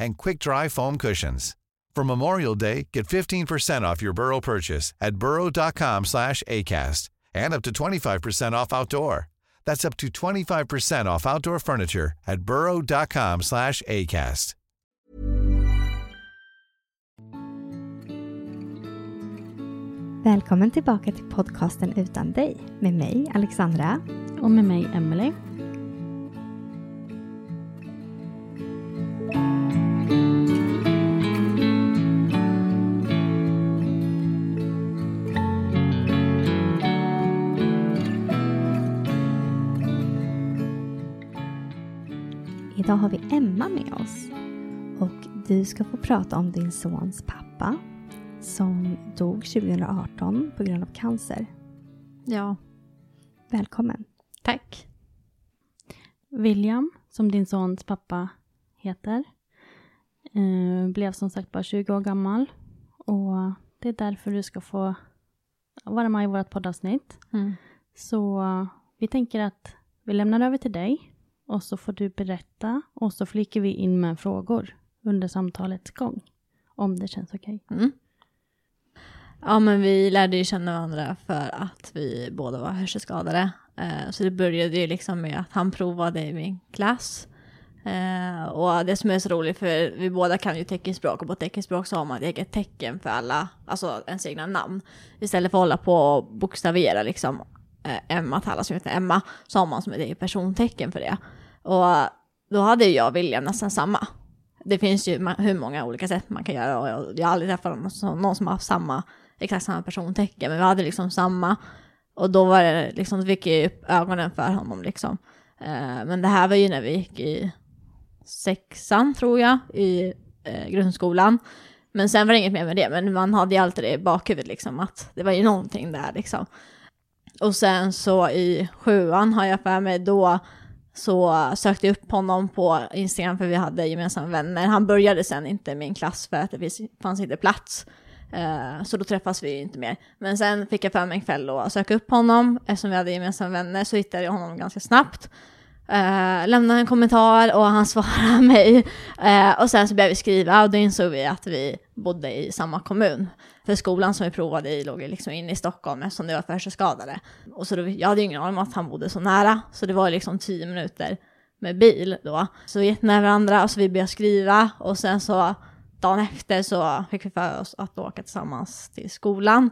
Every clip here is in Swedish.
and quick-dry foam cushions. For Memorial Day, get 15% off your Burrow purchase at burrow.com slash ACAST and up to 25% off outdoor. That's up to 25% off outdoor furniture at burrow.com slash ACAST. Välkommen tillbaka till podcasten Utan dig med mig Alexandra. Och med mig Emelie. Idag har vi Emma med oss och du ska få prata om din sons pappa som dog 2018 på grund av cancer. Ja, Välkommen. tack. William, som din sons pappa heter, eh, blev som sagt bara 20 år gammal. Och det är därför du ska få vara med i vårt poddavsnitt. Så vi tänker att vi lämnar över till dig och så får du berätta och så flikar vi in med frågor under samtalets gång. Om det känns okej. Mm. Ja men vi lärde ju känna varandra för att vi båda var hörselskadade. Eh, så det började ju liksom med att han provade i min klass. Eh, och det som är så roligt för vi båda kan ju teckenspråk och på teckenspråk så har man ett eget tecken för alla, alltså ens egna namn. Istället för att hålla på och bokstavera liksom eh, Emma till alla som heter Emma så har man som ett eget persontecken för det. Och då hade ju jag och William nästan samma. Det finns ju hur många olika sätt man kan göra och jag, jag har aldrig träffat någon som, någon som har haft samma, exakt samma persontecken, men vi hade liksom samma. Och då var det liksom, fick jag upp ögonen för honom liksom. Eh, men det här var ju när vi gick i sexan tror jag, i eh, grundskolan. Men sen var det inget mer med det, men man hade ju alltid det i bakhuvudet liksom, att det var ju någonting där liksom. Och sen så i sjuan har jag för mig då så sökte jag upp honom på Instagram för vi hade gemensamma vänner. Han började sen inte i min klass för att det fanns inte plats. Eh, så då träffas vi inte mer. Men sen fick jag för mig en kväll att söka upp honom. Eftersom vi hade gemensamma vänner så hittade jag honom ganska snabbt. Eh, lämnade en kommentar och han svarade mig. Eh, och sen så började vi skriva och då insåg vi att vi bodde i samma kommun. För skolan som vi provade i låg ju liksom inne i Stockholm eftersom det var för hörselskadade. Och så då, jag hade ju ingen aning om att han bodde så nära. Så det var liksom tio minuter med bil då. Så vi gick nära varandra och så vi började skriva och sen så dagen efter så fick vi för oss att åka tillsammans till skolan.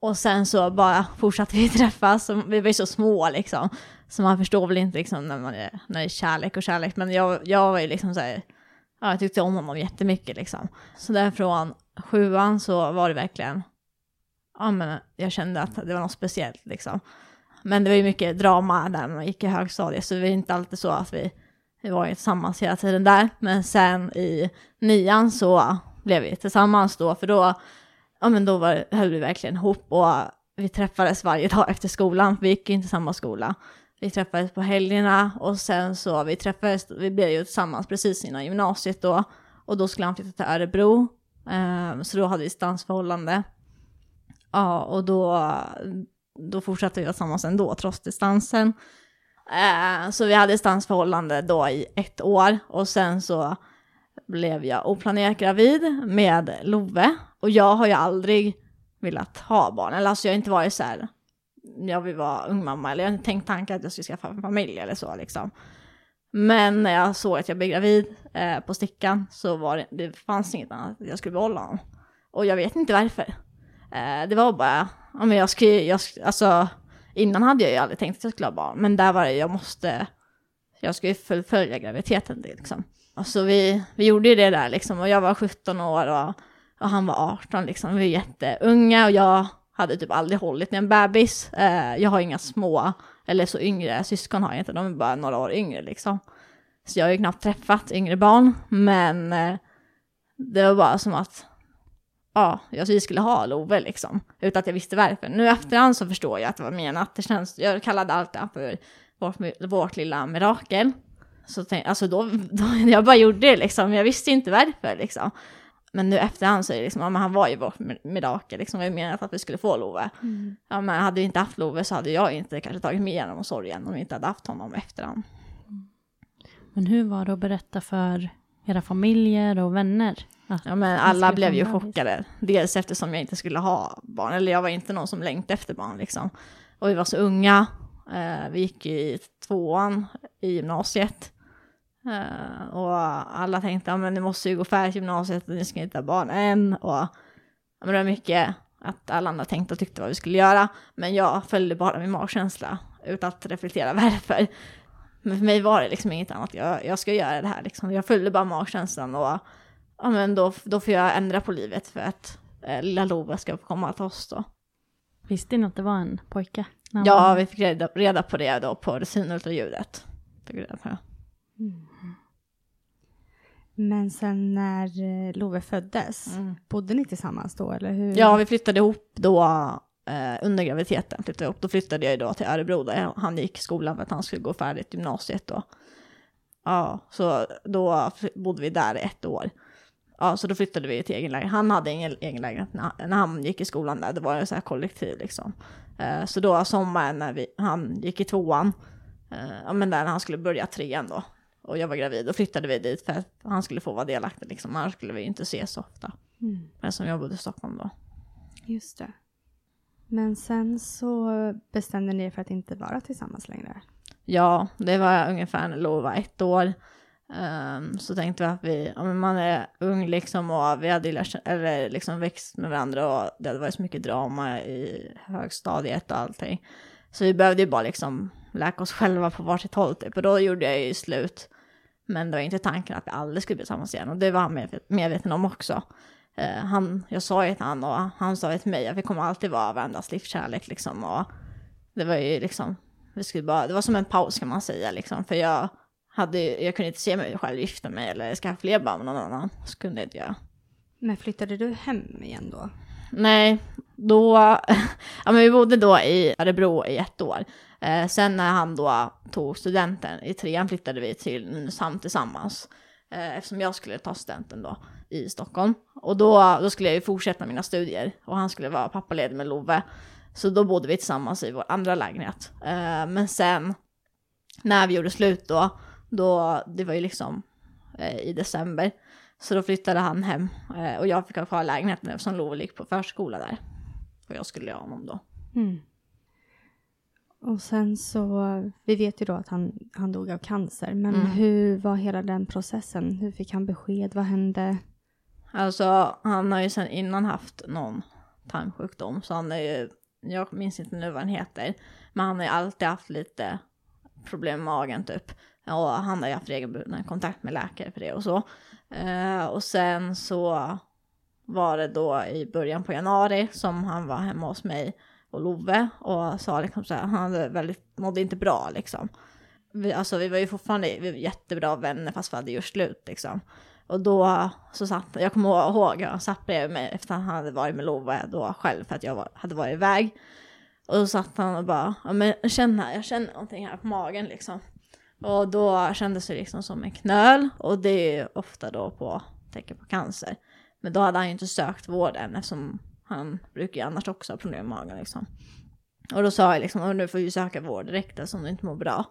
Och sen så bara fortsatte vi träffas, vi var ju så små liksom. Så man förstår väl inte liksom när, man är, när det är kärlek och kärlek. Men jag, jag var ju liksom så här, ja, jag tyckte om honom jättemycket liksom. Så därifrån sjuan så var det verkligen, ja men jag kände att det var något speciellt liksom. Men det var ju mycket drama där när man gick i högstadiet, så det var inte alltid så att vi, vi var tillsammans hela tiden där. Men sen i nian så blev vi tillsammans då, för då, ja men då var, höll vi verkligen ihop och vi träffades varje dag efter skolan, vi gick ju inte samma skola. Vi träffades på helgerna och sen så vi träffades, vi blev ju tillsammans precis innan gymnasiet då. Och då skulle han flytta till Örebro. Eh, så då hade vi distansförhållande. Ja, och då, då fortsatte vi vara tillsammans ändå, trots distansen. Eh, så vi hade distansförhållande då i ett år och sen så blev jag oplanerat gravid med Love. Och jag har ju aldrig velat ha barn, eller alltså jag har inte varit så här, jag vill vara ung mamma, eller jag har inte tänkt tanken att jag skulle skaffa en familj eller så liksom. Men när jag såg att jag blev gravid eh, på stickan så var det, det fanns inget annat att jag skulle behålla honom. Och jag vet inte varför. Eh, det var bara, ja men jag skulle, jag, alltså innan hade jag ju aldrig tänkt att jag skulle ha barn, men där var det, jag måste, jag skulle fullfölja graviditeten liksom. Och så vi, vi gjorde ju det där liksom, och jag var 17 år och, och han var 18 liksom, vi var jätteunga och jag hade typ aldrig hållit i en bebis. Eh, jag har inga små, eller så yngre syskon har jag inte, de är bara några år yngre liksom. Så jag har ju knappt träffat yngre barn, men eh, det var bara som att ja, vi skulle ha Love liksom. Utan att jag visste varför. Nu efterhand så förstår jag att det var menat. Det känns, jag kallade allt det för vårt, vårt lilla mirakel. Så tänk, alltså då, då, jag bara gjorde det liksom, jag visste inte varför liksom. Men nu efterhand så är det liksom, ja men han var ju vårt mirakel liksom, var menat att vi skulle få Love. Mm. Ja men hade vi inte haft Love så hade jag inte kanske tagit mig igenom sorgen om vi inte hade haft honom efterhand. Men hur var det att berätta för era familjer och vänner? Ja men alla blev ju chockade. Dels eftersom jag inte skulle ha barn, eller jag var inte någon som längtade efter barn liksom. Och vi var så unga, eh, vi gick i tvåan i gymnasiet. Uh, och alla tänkte, ja men ni måste ju gå färdigt gymnasiet och ni ska inte ha barn än. Och ja, men det var mycket att alla andra tänkte och tyckte vad vi skulle göra. Men jag följde bara min magkänsla utan att reflektera varför. Men för mig var det liksom inget annat, jag, jag ska göra det här liksom. Jag följde bara magkänslan och ja men då, då får jag ändra på livet för att eh, lilla Love ska få komma till oss då. Visste ni att det var en pojke? Ja, vi fick reda, reda, på det då på resinultraljudet. Mm. Men sen när eh, Love föddes, mm. bodde ni tillsammans då eller hur? Ja, vi flyttade ihop då eh, under graviditeten. Flyttade ihop. Då flyttade jag då till Örebro där han gick i skolan för att han skulle gå färdigt gymnasiet då. Ja, så då bodde vi där ett år. Ja, så då flyttade vi till egen lägenhet. Han hade ingen egen lägenhet när, när han gick i skolan där. Det var en så här kollektiv liksom. Eh, så då sommaren när vi, han gick i tvåan, eh, ja men där han skulle börja trean då, och jag var gravid, då flyttade vi dit för att han skulle få vara delaktig liksom. Annars skulle vi inte ses så ofta. Mm. Men som jag bodde i Stockholm då. Just det. Men sen så bestämde ni er för att inte vara tillsammans längre? Ja, det var ungefär när Lo var ett år. Um, så tänkte vi att vi, ja, man är ung liksom och vi hade lärt, eller liksom växt med varandra och det hade varit så mycket drama i högstadiet och allting. Så vi behövde ju bara liksom läka oss själva på varsitt håll typ. Och då gjorde jag ju slut. Men det var inte tanken att vi aldrig skulle bli tillsammans igen och det var han medveten om också. Uh, han, jag sa ju till han och han sa ju till mig att vi kommer alltid vara varandras livskärlek liksom. Och det var ju liksom, vi skulle bara, det var som en paus kan man säga liksom. För jag hade, jag kunde inte se mig själv gifta mig eller skaffa fler barn med någon annan. Så kunde jag inte göra. Men flyttade du hem igen då? Nej, då, ja men vi bodde då i Örebro i ett år. Eh, sen när han då tog studenten i trean flyttade vi till Nynäshamn tillsammans. Eh, eftersom jag skulle ta studenten då i Stockholm. Och då, då skulle jag ju fortsätta mina studier och han skulle vara pappaledig med Love. Så då bodde vi tillsammans i vår andra lägenhet. Eh, men sen när vi gjorde slut då då, det var ju liksom eh, i december. Så då flyttade han hem eh, och jag fick ha kvar lägenheten eftersom Love gick på förskola där. Och jag skulle ha honom då. Mm. Och sen så, vi vet ju då att han, han dog av cancer, men mm. hur var hela den processen? Hur fick han besked? Vad hände? Alltså, han har ju sedan innan haft någon tarmsjukdom, så han är ju, jag minns inte nu vad han heter, men han har ju alltid haft lite problem med magen typ. Och han har ju haft regelbunden kontakt med läkare för det och så. Eh, och sen så var det då i början på januari som han var hemma hos mig och Love och sa liksom så här, han hade väldigt, mådde inte bra liksom. Vi, alltså vi var ju fortfarande vi var jättebra vänner fast vi hade gjort slut liksom. Och då så satt, jag kommer ihåg, han satt bredvid mig efter att han hade varit med Love då själv för att jag var, hade varit iväg. Och då satt han och bara, ja men känn här, jag känner någonting här på magen liksom. Och då kändes det liksom som en knöl och det är ofta då på tecken på cancer. Men då hade han ju inte sökt vård än eftersom han brukar ju annars också ha problem med magen liksom. Och då sa jag liksom, nu får vi söka vård direkt alltså, eftersom du inte mår bra.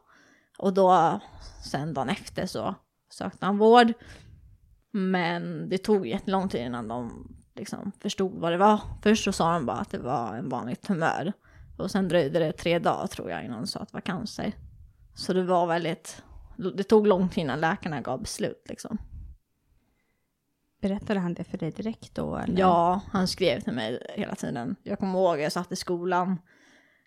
Och då, sen dagen efter så sökte han vård. Men det tog jättelång tid innan de liksom förstod vad det var. Först så sa de bara att det var en vanlig tumör. Och sen dröjde det tre dagar tror jag innan de sa att det var cancer. Så det var väldigt det tog lång tid innan läkarna gav beslut liksom. Berättade han det för dig direkt då? Eller? Ja, han skrev till mig hela tiden. Jag kommer ihåg, jag satt i skolan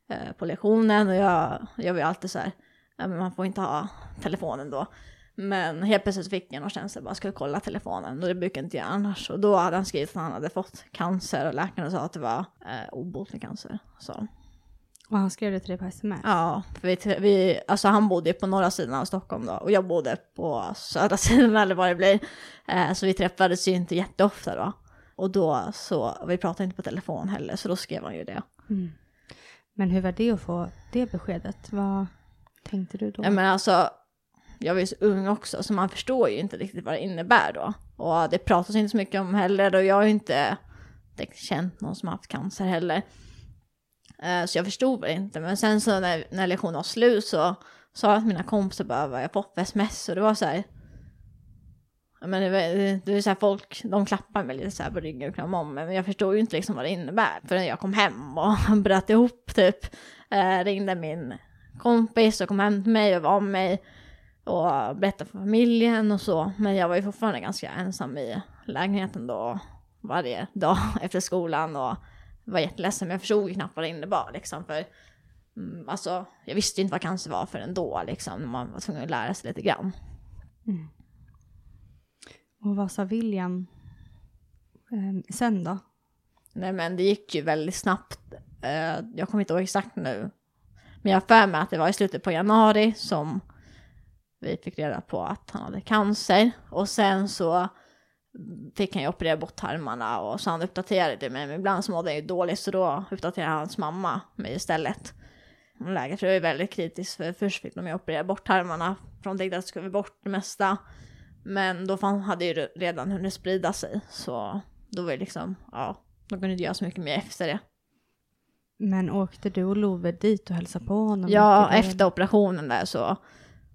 eh, på lektionen och jag, jag var alltid så här, men man får inte ha telefonen då. Men helt plötsligt fick jag någon känsla, bara skulle kolla telefonen och det brukar jag inte göra annars. Och då hade han skrivit att han hade fått cancer och läkaren sa att det var eh, obotlig cancer. Så. Och han skrev det till dig på sms? Ja, för vi, vi, alltså han bodde på norra sidan av Stockholm då och jag bodde på södra sidan eller vad det blir. Eh, så vi träffades ju inte jätteofta då. Och då så, vi pratade inte på telefon heller så då skrev han ju det. Mm. Men hur var det att få det beskedet? Vad tänkte du då? Ja, men alltså, jag var ju så ung också så man förstår ju inte riktigt vad det innebär då. Och det pratas inte så mycket om heller och jag har ju inte känt någon som haft cancer heller. Eh, så jag förstod det inte. Men sen så när, när lektionen var slut så sa jag att mina kompisar bara var jag fått sms och det var så här. Men det, var, det är så här folk, de klappar mig lite så här på ryggen och kramar om mig. Men jag förstod ju inte liksom vad det innebär. Förrän jag kom hem och bröt ihop typ. Eh, ringde min kompis och kom hem till mig och var med mig. Och berättade för familjen och så. Men jag var ju fortfarande ganska ensam i lägenheten då. Varje dag efter skolan och var jätteledsen men jag förstod ju knappt vad det innebar liksom. För mm, alltså, jag visste ju inte vad cancer var förrän då liksom. När man var tvungen att lära sig lite grann. Mm. Och vad sa William eh, sen då? Nej men det gick ju väldigt snabbt. Eh, jag kommer inte ihåg exakt nu. Men jag har för mig att det var i slutet på januari som vi fick reda på att han hade cancer. Och sen så fick han ju operera bort tarmarna och så han uppdaterade mig. Men ibland så mådde han ju dåligt så då uppdaterade hans mamma mig istället. Läget var ju väldigt kritiskt för först fick de ju operera bort tarmarna. För de tänkte att det skulle bort det mesta. Men då hade ju redan hunnit sprida sig. Så då var det liksom, ja, de kunde inte göra så mycket mer efter det. Men åkte du och Love dit och hälsade på honom? Ja, efter operationen där så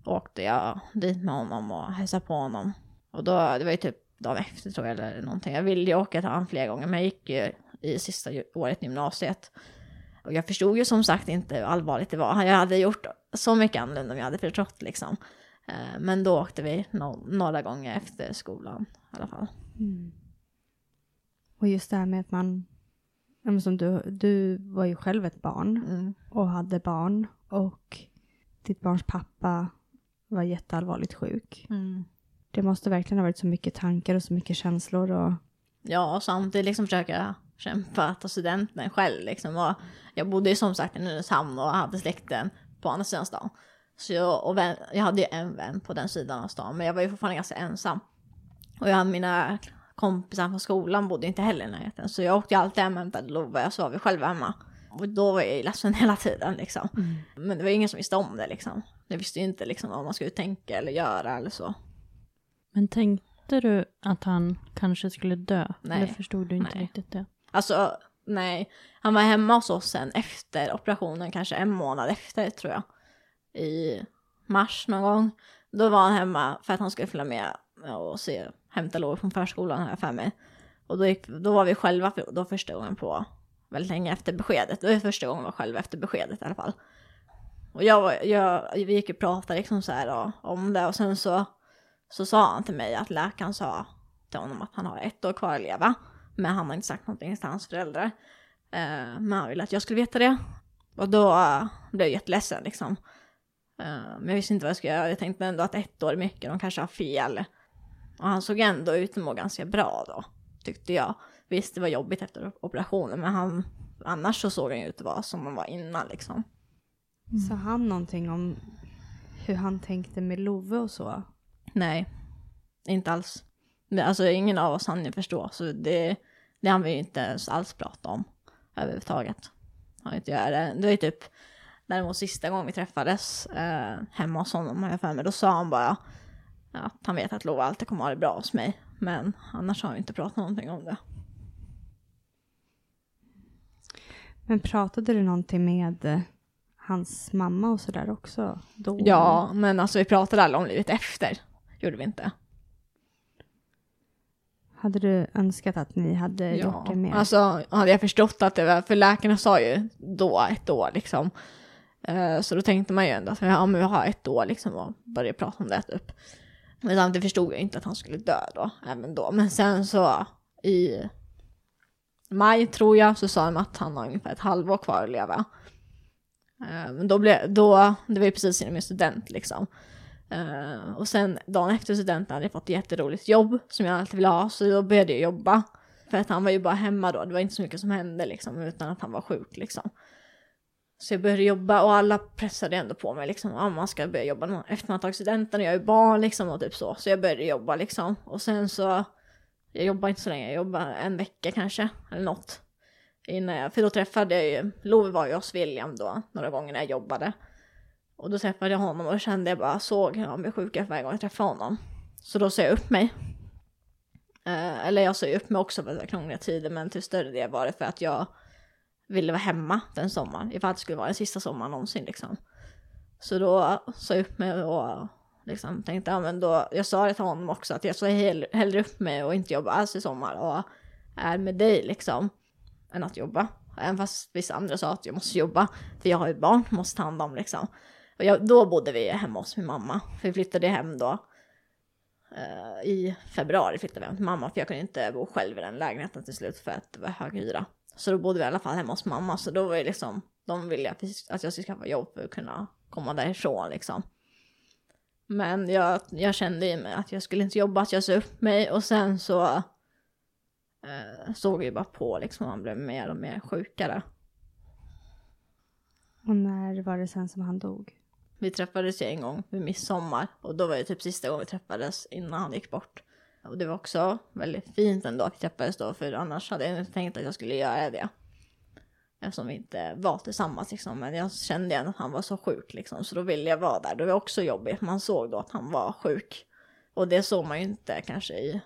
åkte jag dit med honom och hälsade på honom. Och då, det var ju typ dagen efter tror jag eller någonting. Jag ville ju åka till honom flera gånger men jag gick ju i sista året i gymnasiet. Och jag förstod ju som sagt inte hur allvarligt det var. Jag hade gjort så mycket annorlunda om jag hade förstått liksom. Eh, men då åkte vi några gånger efter skolan i alla fall. Mm. Och just det här med att man, som du, du var ju själv ett barn mm. och hade barn och ditt barns pappa var jätteallvarligt sjuk. Mm. Det måste verkligen ha varit så mycket tankar och så mycket känslor. Och... Ja, och samtidigt liksom försöka kämpa att ta studenten själv liksom. Och jag bodde ju som sagt i Nynäshamn och hade släkten på andra sidan stan. Så jag, och vän, jag hade ju en vän på den sidan av stan, men jag var ju fortfarande ganska ensam. Och jag hade mina kompisar från skolan bodde inte heller i närheten. Så jag åkte ju alltid hem och hämtade Love och så var vi själva hemma. Och då var jag ju ledsen hela tiden liksom. Mm. Men det var ingen som visste om det liksom. Jag visste ju inte liksom vad man skulle tänka eller göra eller så. Men tänkte du att han kanske skulle dö? Nej. Eller förstod du inte nej. riktigt det? Alltså, nej. Han var hemma hos oss sen efter operationen, kanske en månad efter tror jag. I mars någon gång. Då var han hemma för att han skulle följa med och se, hämta lov från förskolan här för mig. Och då, gick, då var vi själva för, då första gången på väldigt länge efter beskedet. Det var första gången vi var själva efter beskedet i alla fall. Och jag, jag, vi gick och pratade liksom så här då, om det och sen så så sa han till mig att läkaren sa till honom att han har ett år kvar att leva. Men han har inte sagt någonting till hans föräldrar. Eh, men han ville att jag skulle veta det. Och då eh, blev jag jätteledsen liksom. Eh, men jag visste inte vad jag skulle göra. Jag tänkte ändå att ett år är mycket, de kanske har fel. Och han såg ändå ut att må ganska bra då, tyckte jag. Visst, det var jobbigt efter operationen, men han, annars så såg han ju ut att vara som han var innan liksom. Mm. Sa han någonting om hur han tänkte med Love och så? Nej, inte alls. Alltså ingen av oss hann ju förstå, så det, det han vi inte alls prata om överhuvudtaget. Han inte göra det. Det var ju typ däremot sista gången vi träffades eh, hemma hos honom, har jag för mig, då sa han bara att han vet att Lova alltid kommer ha det bra hos mig. Men annars har vi inte pratat någonting om det. Men pratade du någonting med eh, hans mamma och sådär också? Då? Ja, men alltså vi pratade aldrig om livet efter gjorde vi inte. Hade du önskat att ni hade ja, gjort det mer? alltså hade jag förstått att det var, för läkarna sa ju då ett år liksom. Eh, så då tänkte man ju ändå att ja, men vi har ett år liksom och började prata om det typ. Men samtidigt förstod jag inte att han skulle dö då, även då. Men sen så i maj tror jag så sa de att han har ungefär ett halvår kvar att leva. Eh, men då blev, då, det var ju precis innan min student liksom. Uh, och sen dagen efter studenten hade jag fått ett jätteroligt jobb som jag alltid ville ha, så då började jag jobba. För att han var ju bara hemma då, det var inte så mycket som hände liksom, utan att han var sjuk liksom. Så jag började jobba och alla pressade ändå på mig liksom, ah, man ska börja jobba efter man tagit studenten och jag är barn liksom och typ så. Så jag började jobba liksom. Och sen så, jag jobbade inte så länge, jag jobbade en vecka kanske, eller något. Innan jag, för då träffade jag ju, Love var ju hos William då, några gånger när jag jobbade. Och då träffade jag honom och kände jag bara, såg hur han blev sjuk varje gång jag träffade honom. Så då sa jag upp mig. Eh, eller jag sa upp mig också för det var krångliga tider, men till större del var det för att jag ville vara hemma den sommaren, ifall det skulle vara den sista sommaren någonsin liksom. Så då sa jag upp mig och liksom tänkte, ja men då, jag sa det till honom också att jag sa hell, hellre upp mig och inte jobba alls i sommar och är med dig liksom, än att jobba. Även fast vissa andra sa att jag måste jobba, för jag har ju barn, måste ta hand om liksom. Och jag, då bodde vi hemma hos min mamma, för vi flyttade hem då. Uh, I februari flyttade vi hem till mamma, för jag kunde inte bo själv i den lägenheten till slut för att det var hög hyra. Så då bodde vi i alla fall hemma hos mamma, så då var det liksom, de ville att, att jag skulle skaffa jobb för att kunna komma därifrån liksom. Men jag, jag kände i mig att jag skulle inte jobba, att jag sa upp mig och sen så eh, såg jag bara på liksom, han blev mer och mer sjukare. Och när var det sen som han dog? Vi träffades ju en gång vid midsommar och då var det typ sista gången vi träffades innan han gick bort. Och det var också väldigt fint ändå att vi träffades då för annars hade jag inte tänkt att jag skulle göra det. Eftersom vi inte var tillsammans liksom. Men jag kände igen att han var så sjuk liksom. Så då ville jag vara där. Det var också jobbigt. Man såg då att han var sjuk. Och det såg man ju inte kanske i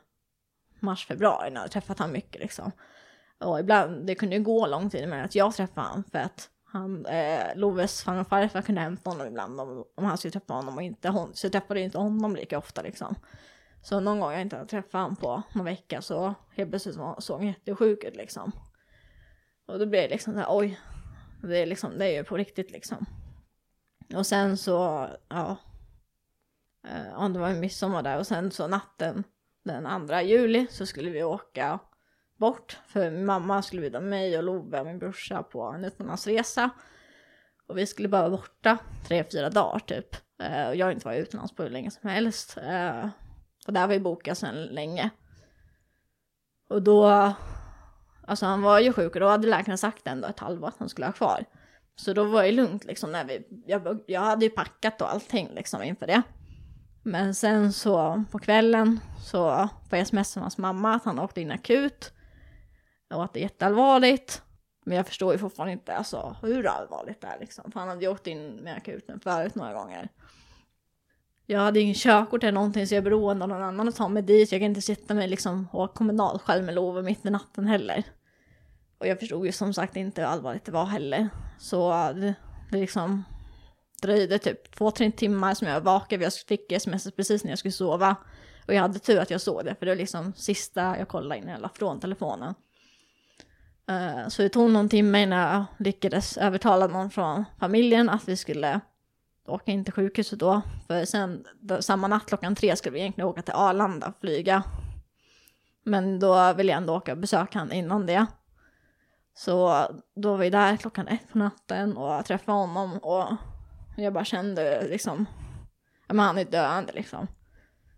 mars, februari när jag träffat honom mycket liksom. Och ibland, det kunde ju gå lång tid med att jag träffade honom för att han, eh, Loves farmor och farfar kunde hämta honom ibland om, om han skulle träffa honom och inte hon. Så jag träffade inte honom lika ofta liksom. Så någon gång jag inte hade träffat honom på någon vecka så helt plötsligt såg han jättesjuk ut liksom. Och då blev det liksom såhär, oj, det är liksom, det är ju på riktigt liksom. Och sen så, ja, eh, ja det var ju midsommar där och sen så natten den andra juli så skulle vi åka bort. För min mamma skulle bjuda mig och Love och min brorsa på en utlandsresa. Och vi skulle bara vara borta tre, fyra dagar typ. Eh, och jag har inte varit utomlands på hur länge som helst. Och och där var ju bokat sedan länge. Och då, alltså han var ju sjuk och då hade läkaren sagt ändå ett halvår att han skulle ha kvar. Så då var det lugnt liksom när vi, jag, jag hade ju packat och allting liksom inför det. Men sen så på kvällen så på jag sms från hans mamma att han åkte in akut och att det är jätteallvarligt. Men jag förstår ju fortfarande inte alltså, hur allvarligt det är liksom. För han hade ju åkt in med akuten förut några gånger. Jag hade ingen körkort eller någonting så jag är beroende av någon annan att ta mig dit. Jag kan inte sitta mig liksom och kommunal själv med Love mitt i natten heller. Och jag förstod ju som sagt inte hur allvarligt det var heller. Så det, det liksom dröjde typ två, tre timmar som jag var vaken. Jag fick sms precis när jag skulle sova. Och jag hade tur att jag såg det, för det var liksom sista jag kollade innan jag la från telefonen. Uh, så det tog någon timme innan jag lyckades övertala någon från familjen att vi skulle åka in till sjukhuset då. För sen samma natt klockan tre skulle vi egentligen åka till Arlanda och flyga. Men då ville jag ändå åka och besöka honom innan det. Så då var vi där klockan ett på natten och träffade honom och jag bara kände liksom, ja men han är döende liksom.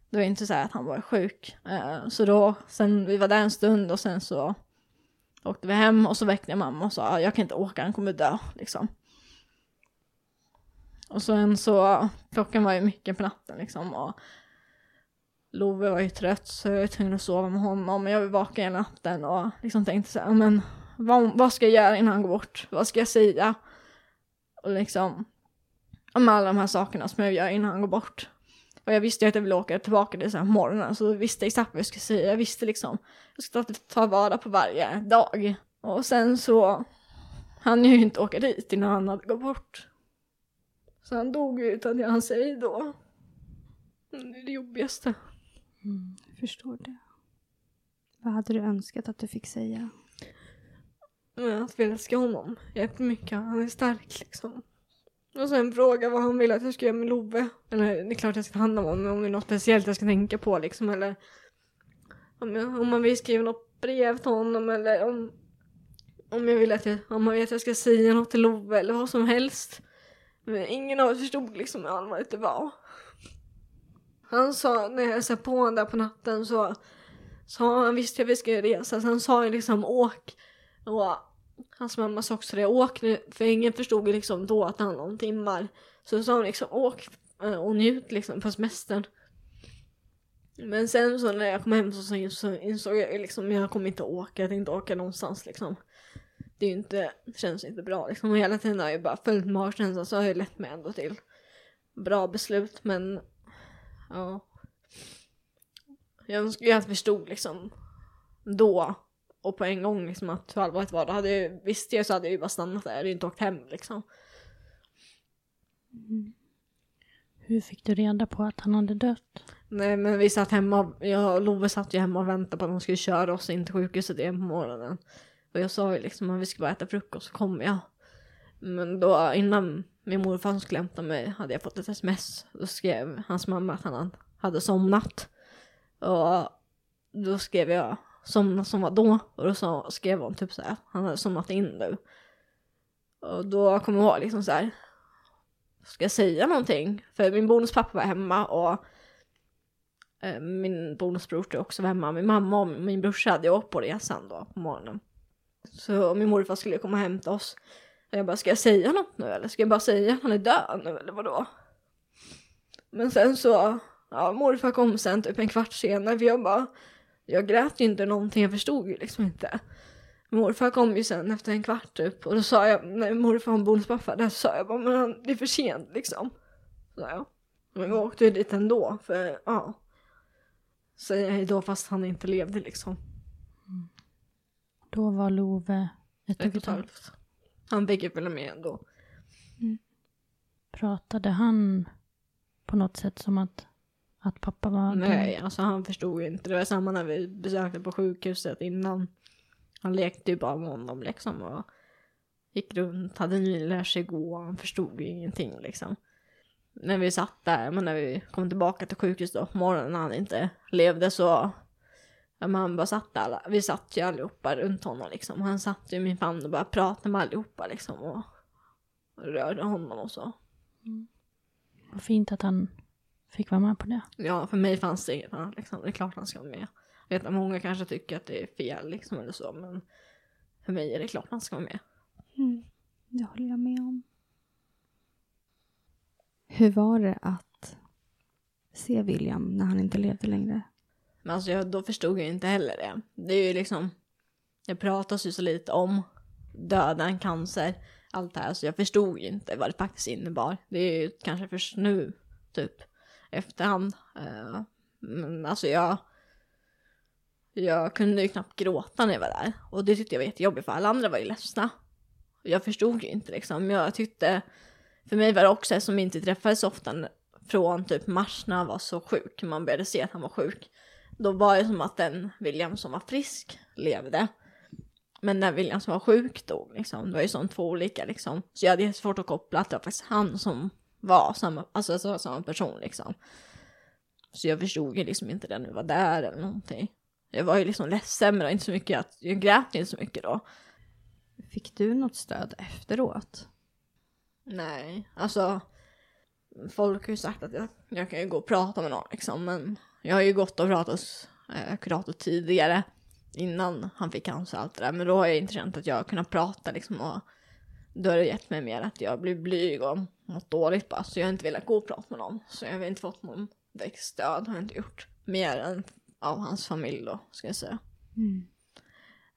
Det var inte så att han var sjuk. Eh, så då, sen vi var där en stund och sen så åkte vi hem och så väckte jag mamma och sa jag kan inte åka, han kommer dö liksom. Och sen så, klockan var ju mycket på natten liksom och Love var ju trött så jag var tvungen att sova med honom. Men jag var vaken hela natten och liksom tänkte så här, men vad, vad ska jag göra innan han går bort? Vad ska jag säga? Och liksom, om alla de här sakerna som jag gör innan han går bort. Och jag visste ju att jag ville åka tillbaka till så här morgonen, så jag visste exakt vad jag skulle säga. Jag visste liksom, jag ska ta, ta vara på varje dag. Och sen så jag ju inte åka dit innan han hade gått bort. Så han dog ju utan jag hann säga då. Det är det jobbigaste. Mm, jag förstår det. Vad hade du önskat att du fick säga? Att vi älskar honom jättemycket. Han är stark liksom. Och sen fråga vad han vill att jag ska göra med Love. Eller det är klart jag ska ta hand om honom, men om det är något speciellt jag ska tänka på liksom. Eller om, jag, om man vill skriva något brev till honom eller om, om jag vill att jag, om man vet att jag ska säga något till Love eller vad som helst. Men ingen av oss förstod liksom hur allvarligt det var. Han sa, när jag satt på honom där på natten så sa han visste jag vi skulle resa, så han sa ju liksom åk. Och hans mamma sa också det, åk nu, för ingen förstod ju liksom då att det handlade om timmar. Så sa hon liksom åk eh, och njut liksom på semestern. Men sen så när jag kom hem så, så insåg jag liksom, jag kommer inte åka, jag tänkte åka någonstans liksom. Det är ju inte, det känns inte bra liksom. Och hela tiden har jag bara följt magkänslan så har jag lett mig ändå till bra beslut men ja. Jag önskar ju att jag förstod liksom då och på en gång liksom att hur allvarligt var det. Hade jag, visste jag så hade jag ju bara stannat där, jag hade ju inte åkt hem liksom. Mm. Hur fick du reda på att han hade dött? Nej men vi satt hemma, jag och Love satt ju hemma och väntade på att de skulle köra oss in till sjukhuset igen på morgonen. Och jag sa ju liksom att vi skulle bara äta frukost så kommer jag. Men då innan min morfar skulle hämta mig hade jag fått ett sms. Då skrev hans mamma att han hade somnat. Och då skrev jag Somna som var då. Och då så skrev hon typ så här, han hade somnat in nu. Och då kommer jag ihåg liksom så här, ska jag säga någonting? För min bonuspappa var hemma och eh, min bonusbror också var hemma. Min mamma och min brorsa hade åkt på resan då på morgonen. Så min morfar skulle komma och hämta oss. Och jag bara, ska jag säga något nu eller ska jag bara säga att han är död nu eller vadå? Men sen så, ja morfar kom sen typ en kvart senare för jag bara, jag grät ju inte någonting, jag förstod ju liksom inte. Morfar kom ju sen efter en kvart typ och då sa jag, när morfar var bonuspappa där så sa jag bara, men han, det är för sent liksom. Så jag. Men vi åkte ju dit ändå för, ja. Säga hejdå fast han inte levde liksom. Då var Love ett och Ett halvt. Han fick ju följa med ändå. Pratade han på något sätt som att, att pappa var Nej, alltså han förstod ju inte. Det var samma när vi besökte på sjukhuset innan. Han lekte ju bara med honom liksom och gick runt, hade nyligen lärt sig gå, han förstod ju ingenting liksom. När vi satt där, men när vi kom tillbaka till sjukhuset då på morgonen när han inte levde så, ja men han bara satt där, vi satt ju allihopa runt honom liksom. Han satt ju i min famn och bara pratade med allihopa liksom och rörde honom och så. Vad fint att han fick vara med på det. Ja, för mig fanns det inget annat liksom. Det är klart han ska vara med. Jag vet att många kanske tycker att det är fel liksom eller så, men för mig är det klart han ska vara med. Mm, det håller jag med om. Hur var det att se William när han inte levde längre? Men alltså jag, då förstod jag inte heller det. Det är ju liksom, det pratas ju så lite om döden, cancer, allt det här, så jag förstod ju inte vad det faktiskt innebar. Det är ju kanske först nu, typ, efterhand. Eh, Men alltså jag, jag kunde ju knappt gråta när jag var där. Och det tyckte jag var jättejobbigt för alla andra var ju ledsna. Jag förstod ju inte liksom. Jag tyckte, för mig var det också som inte träffades så ofta från typ mars när han var så sjuk. Man började se att han var sjuk. Då var det som att den William som var frisk levde. Men när William som var sjuk dog liksom. Det var ju som två olika liksom. Så jag hade jättesvårt att koppla att det var faktiskt han som var samma, alltså så, samma person liksom. Så jag förstod ju liksom inte det när jag var där eller någonting. Jag var ju liksom ledsen men inte så mycket att, jag grät inte så mycket då. Fick du något stöd efteråt? Nej, alltså folk har ju sagt att jag, jag kan ju gå och prata med någon liksom, men jag har ju gått och pratat hos eh, kurator tidigare innan han fick cancer och allt det där, men då har jag inte känt att jag har kunnat prata liksom och då har det gett mig mer att jag blir blyg och mått dåligt bara, så jag har inte velat gå och prata med någon, så jag har inte fått någon direkt stöd, har jag inte gjort, mer än av hans familj då, ska jag säga.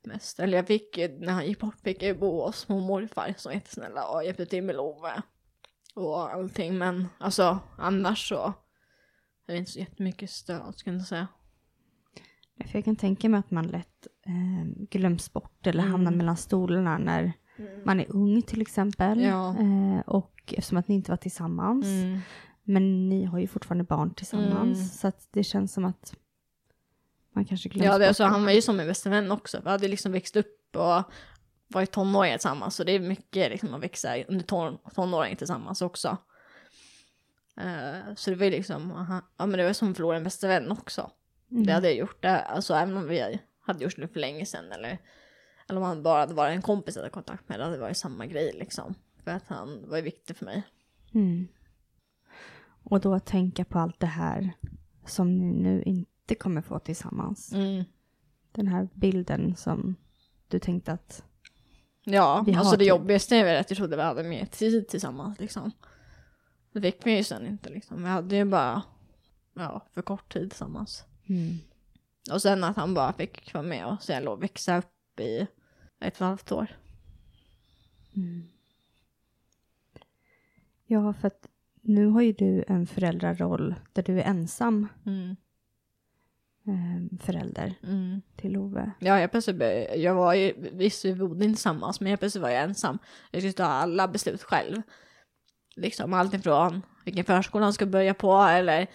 Mest, eller jag fick ju, när han gick bort fick jag ju bo hos mormor och morfar som var jättesnälla och hjälpte till med Love och allting. Men alltså annars så är det inte så jättemycket stöd skulle jag säga. För jag kan tänka mig att man lätt eh, glöms bort eller hamnar mellan stolarna när man är ung till exempel. Ja. Eh, och eftersom att ni inte var tillsammans. Men ni har ju fortfarande barn tillsammans. Mm. Så att det känns som att man kanske glöms Ja, det, alltså, han var ju som min bästa vän också. Vi hade liksom växt upp och varit tonåringar tillsammans så det är mycket liksom att växa under ton, tonåringen tillsammans också. Uh, så det var ju liksom, aha, ja men det var som att förlora en bästa vän också. Mm. Det hade jag gjort, det, alltså även om vi hade gjort det för länge sedan eller, eller om han bara hade varit en kompis jag hade kontakt med, det hade varit samma grej liksom. För att han var ju viktig för mig. Mm. Och då att tänka på allt det här som ni nu inte kommer få tillsammans. Mm. Den här bilden som du tänkte att Ja, Vi alltså det typ- jobbigaste är väl att jag trodde vi hade mer tid tillsammans liksom. Det fick vi ju sen inte liksom. Vi hade ju bara, ja, för kort tid tillsammans. mm. Och sen att han bara fick vara med och sen låg växa upp i ett och ett halvt år. Mm. Ja, för att nu har ju du en föräldraroll där du är ensam Mm. eh, förälder Mm. till Love. Ja, jag började- jag var ju, visst vi bodde tillsammans, men jag plötsligt var jag ensam. Jag skulle ta alla beslut själv. Liksom alltifrån vilken förskola han ska börja på eller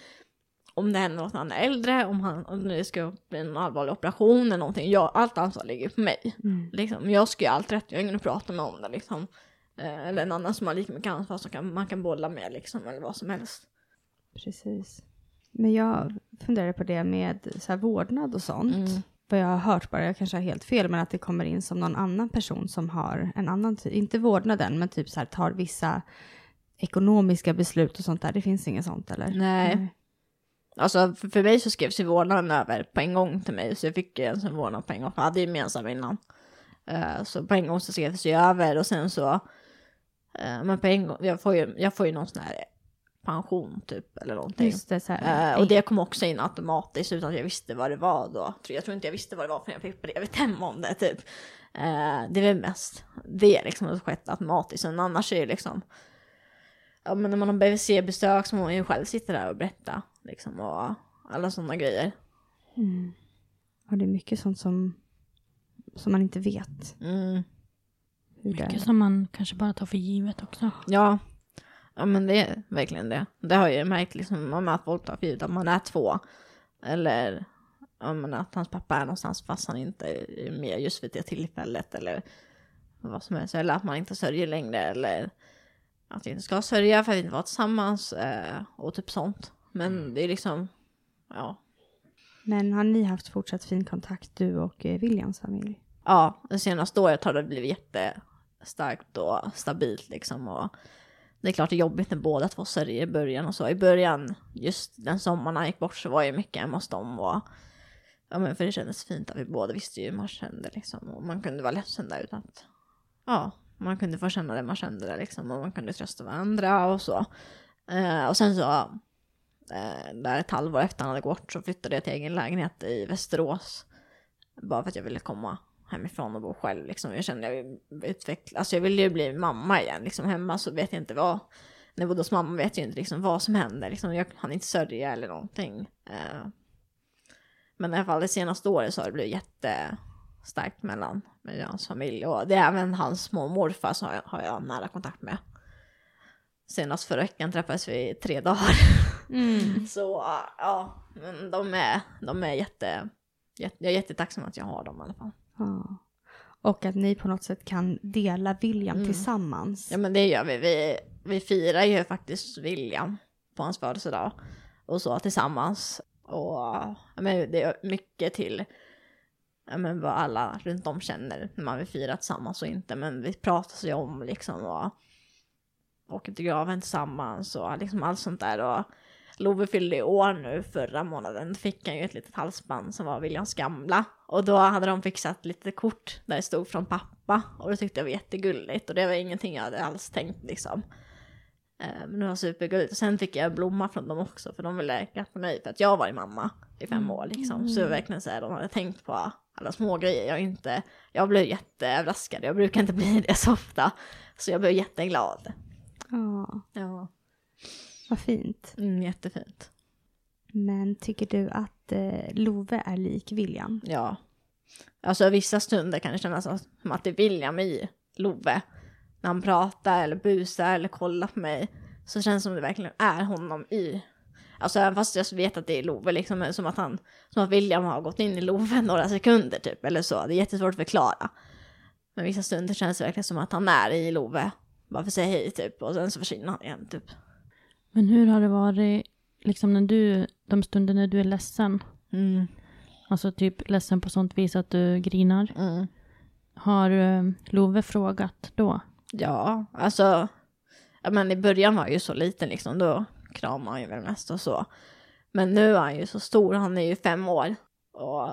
om det händer något när han är äldre, om, han, om det ska bli en allvarlig operation eller någonting. Jag, allt ansvar ligger på mig. Mm. Liksom, jag ska ju ha allt rätt, jag har ingen att prata med om det liksom. Eh, eller en annan som har lika mycket ansvar som kan, man kan bolla med liksom, eller vad som helst. Precis. Men jag funderar på det med så här vårdnad och sånt. Mm. Vad jag har hört bara, jag kanske har helt fel, men att det kommer in som någon annan person som har en annan, inte vårdnaden, men typ så här tar vissa ekonomiska beslut och sånt där. Det finns inget sånt eller? Nej. Alltså för, för mig så skrevs ju vårdnaden över på en gång till mig, så jag fick ju en sån vårdnad på en gång, för jag hade ju gemensam innan. Eh, så på en gång så skrevs ju över och sen så, eh, men på en gång, jag får ju, jag får ju någon sån här pension typ eller någonting. Just det, så här. Eh, och det kom också in automatiskt utan att jag visste vad det var då. Jag tror inte jag visste vad det var förrän jag fick brevet hem om det typ. Eh, det är väl mest det liksom har skett automatiskt. Men annars är det liksom, ja men när man har BVC-besök så må man ju själv sitta där och berätta liksom och alla sådana grejer. Mm. Och det är mycket sånt som, som man inte vet. Mm. Hur det är. Mycket som man kanske bara tar för givet också. Ja. ja, men det är verkligen det. Det har jag ju märkt liksom att folk tar för givet att man är två. Eller ja, men att hans pappa är någonstans fast han inte är med just vid det tillfället. Eller vad som helst. Eller att man inte sörjer längre. Eller att vi inte ska sörja för att vi inte var tillsammans. Eh, och typ sånt. Men det är liksom, ja. Men har ni haft fortsatt fin kontakt, du och eh, Williams familj? ja, det senaste året har det blivit jättestarkt och stabilt liksom. Och det är klart det är jobbigt när båda två sörjer i början och så. I början, just den sommaren han gick bort så var jag mycket hemma hos dem och ja men för det kändes fint att vi båda visste ju hur man kände liksom. Och man kunde vara ledsen där utan att, ja, man kunde få känna det man kände där liksom. Och man kunde trösta varandra och så. Eh, och sen så, Eh, där ett halvår efter han hade gått så flyttade jag till egen lägenhet i Västerås. Bara för att jag ville komma hemifrån och bo själv liksom. Jag kände jag ville utveckla, alltså jag ville ju bli mamma igen liksom. Hemma så vet jag inte vad, när jag bodde hos mamma vet jag inte liksom vad som händer liksom. Jag hann inte sörja eller någonting. Eh, men i alla fall det senaste året så har det blivit jättestarkt mellan mig och hans familj. Och det är även hans mormor morfar som har jag, har jag nära kontakt med. Senast förra veckan träffades vi i tre dagar. Så ja, men de är, de är jätte, jätte, jag är jättetacksam att jag har dem i alla fall. Ja. Och att ni på något sätt kan dela William Mm. tillsammans. Ja men det gör vi. Vi, vi firar ju faktiskt William på hans födelsedag. Och så tillsammans. Och ja, men det är mycket till ja, men vad alla runt om känner när man vill fira tillsammans och inte. Men vi pratar sig om liksom och åker till graven tillsammans och liksom allt sånt där. Och Love fyllde i år nu förra månaden. Fick han ju ett litet halsband som var Williams gamla. Och då hade de fixat lite kort där det stod från pappa. Och det tyckte jag var jättegulligt. Och det var ingenting jag hade alls tänkt liksom. Eh, Men det var supergulligt. Och sen fick jag blomma från dem också. För de ville gratta mig för att jag var mamma i fem år liksom. Så verkligen så här, de hade tänkt på alla små grejer. Jag, inte, jag blev jätteöverraskad. Jag brukar inte bli det så ofta. Så jag blev jätteglad. Ja, Ja. Vad fint. Mm, jättefint. Men tycker du att eh, Love är lik William? Ja. Alltså vissa stunder kan det kännas som att det är William i Love. När han pratar eller busar eller kollar på mig. Så känns det som det verkligen är honom i. Alltså även fast jag vet att det är Love liksom. men Som att han, som att William har gått in i Love några sekunder typ. Eller så. Det är jättesvårt att förklara. Men vissa stunder känns det verkligen som att han är i Love. Bara för att säga hej typ och sen så försvinner han igen typ. Men hur har det varit, liksom när du, de stunder när du är ledsen? Mm. Alltså typ ledsen på sånt vis att du grinar. Mm. Har eh, Love frågat då? Ja, alltså. Men i början var han ju så liten liksom. Då kramade han ju väl mest och så. Men nu är han ju så stor. Han är ju fem år. Och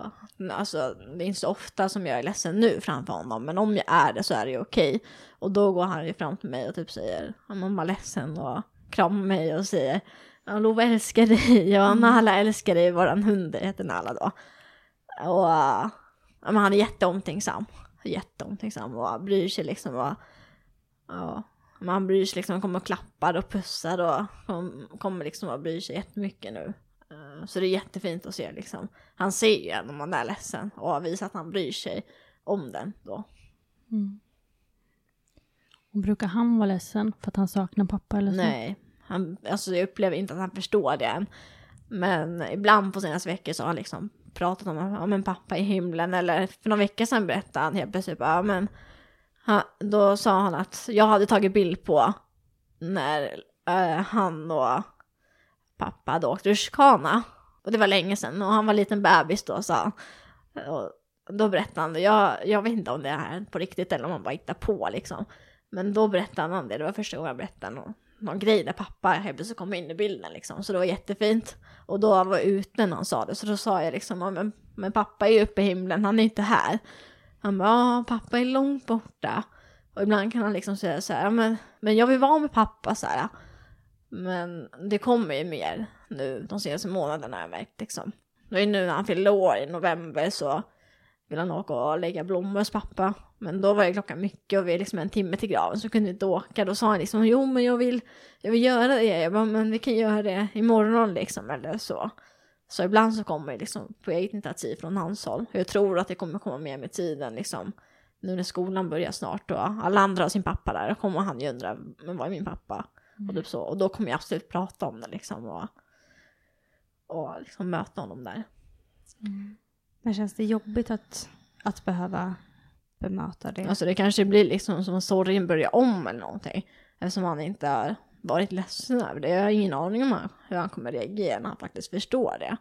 alltså, det är inte så ofta som jag är ledsen nu framför honom. Men om jag är det så är det ju okej. Och då går han ju fram till mig och typ säger, mamma ledsen och kramar mig och säger, ja Lova älskar dig och Nala älskar dig, våran hund heter Nala då. Och ja, men han är jätteomtänksam. Jätteomtänksam och bryr sig liksom. Och, och, man bryr sig liksom, kommer och klappar och pussar och kommer liksom och bryr sig jättemycket nu. Eh, så det är jättefint att se liksom. Han ser ju en om man är ledsen och visar att han bryr sig om den då. Mm. Och brukar han vara ledsen för att han saknar pappa eller så? Nej, han, alltså jag upplever inte att han förstår det än. Men ibland på senaste veckor så har han liksom pratat om om en pappa i himlen eller för några veckor sedan berättade han helt plötsligt bara, men han, då sa han att jag hade tagit bild på när äh, han och pappa hade åkt rutschkana. Och det var länge sedan och han var en liten bebis då sa han. Och då berättade han det. Jag, jag vet inte om det är på riktigt eller om han bara hittar på liksom. Men då berättade han det. Det var första gången jag berättade någon, någon grej där pappa helt plötsligt kom in i bilden liksom. Så det var jättefint. Och då var jag ute när han sa det. Så då sa jag liksom, "Ja, men, men pappa är ju uppe i himlen, han är inte här. Han bara, ja pappa är långt borta. Och ibland kan han liksom säga så här, "Ja, men, men jag vill vara med pappa så här. Men det kommer ju mer nu de senaste månaderna har jag märkt liksom. Det är nu när han fyllde år i november så vill han åka och lägga blommor hos pappa. Men då var det klockan mycket och vi är liksom en timme till graven så kunde vi inte åka. Då sa han liksom jo men jag vill, jag vill göra det. Jag bara men vi kan göra det imorgon liksom eller så. Så ibland så kommer det liksom på eget initiativ från hans håll. Jag tror att det kommer komma mer med tiden liksom. Nu när skolan börjar snart och alla andra har sin pappa där. Då kommer han ju undra men vad är min pappa? Och, typ så. och då kommer jag absolut prata om det liksom. Och, och liksom möta honom där. Men känns det jobbigt att, att behöva bemöta det? Alltså det kanske blir liksom som att sorgen börjar om eller någonting. Eftersom han inte har varit ledsen över det. Jag har ingen aning om hur han kommer reagera när han faktiskt förstår det.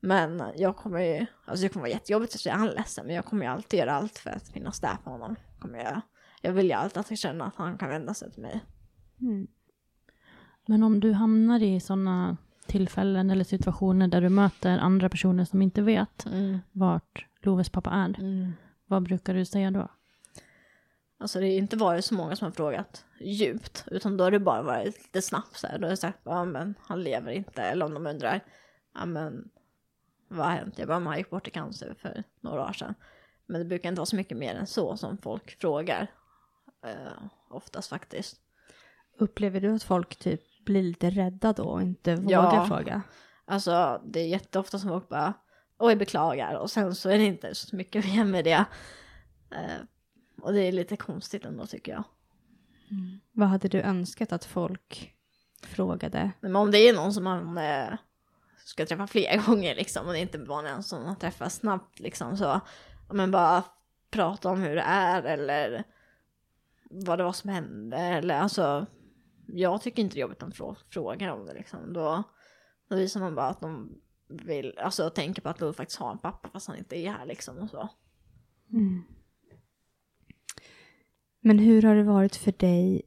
Men jag kommer ju, alltså det kommer vara jättejobbigt att säga han ledsen. Men jag kommer ju alltid göra allt för att finnas där för honom. Kommer jag, jag vill ju alltid att han känner att han kan vända sig till mig. Mm. Men om du hamnar i sådana tillfällen eller situationer där du möter andra personer som inte vet vart Loves pappa är, vad brukar du säga då? Alltså det har inte varit så många som har frågat djupt. Utan då har det bara varit lite snabbt så här. Då har jag sagt, ja men han lever inte. Eller om de undrar, ja men vad har hänt? Jag bara, han gick bort i cancer för några år sedan. Men det brukar inte vara så mycket mer än så som folk frågar. Eh, oftast faktiskt. Upplever du att folk typ blir lite rädda då och inte vågar Ja. fråga? Alltså det är jätteofta som folk bara, oj beklagar. Och sen så är det inte så mycket mer med det. Eh, och det är lite konstigt ändå tycker jag. Vad hade du önskat att folk frågade? Men om det är någon som man eh, ska träffa fler gånger liksom och det är inte bara en som man träffar snabbt liksom så ja, men bara prata om hur det är eller vad det var som hände eller alltså jag tycker inte det är jobbigt om frå- frågar om det liksom då, då visar man bara att de vill, alltså tänker på att Lou faktiskt har en pappa fast han inte är här liksom och så. Men hur har det varit för dig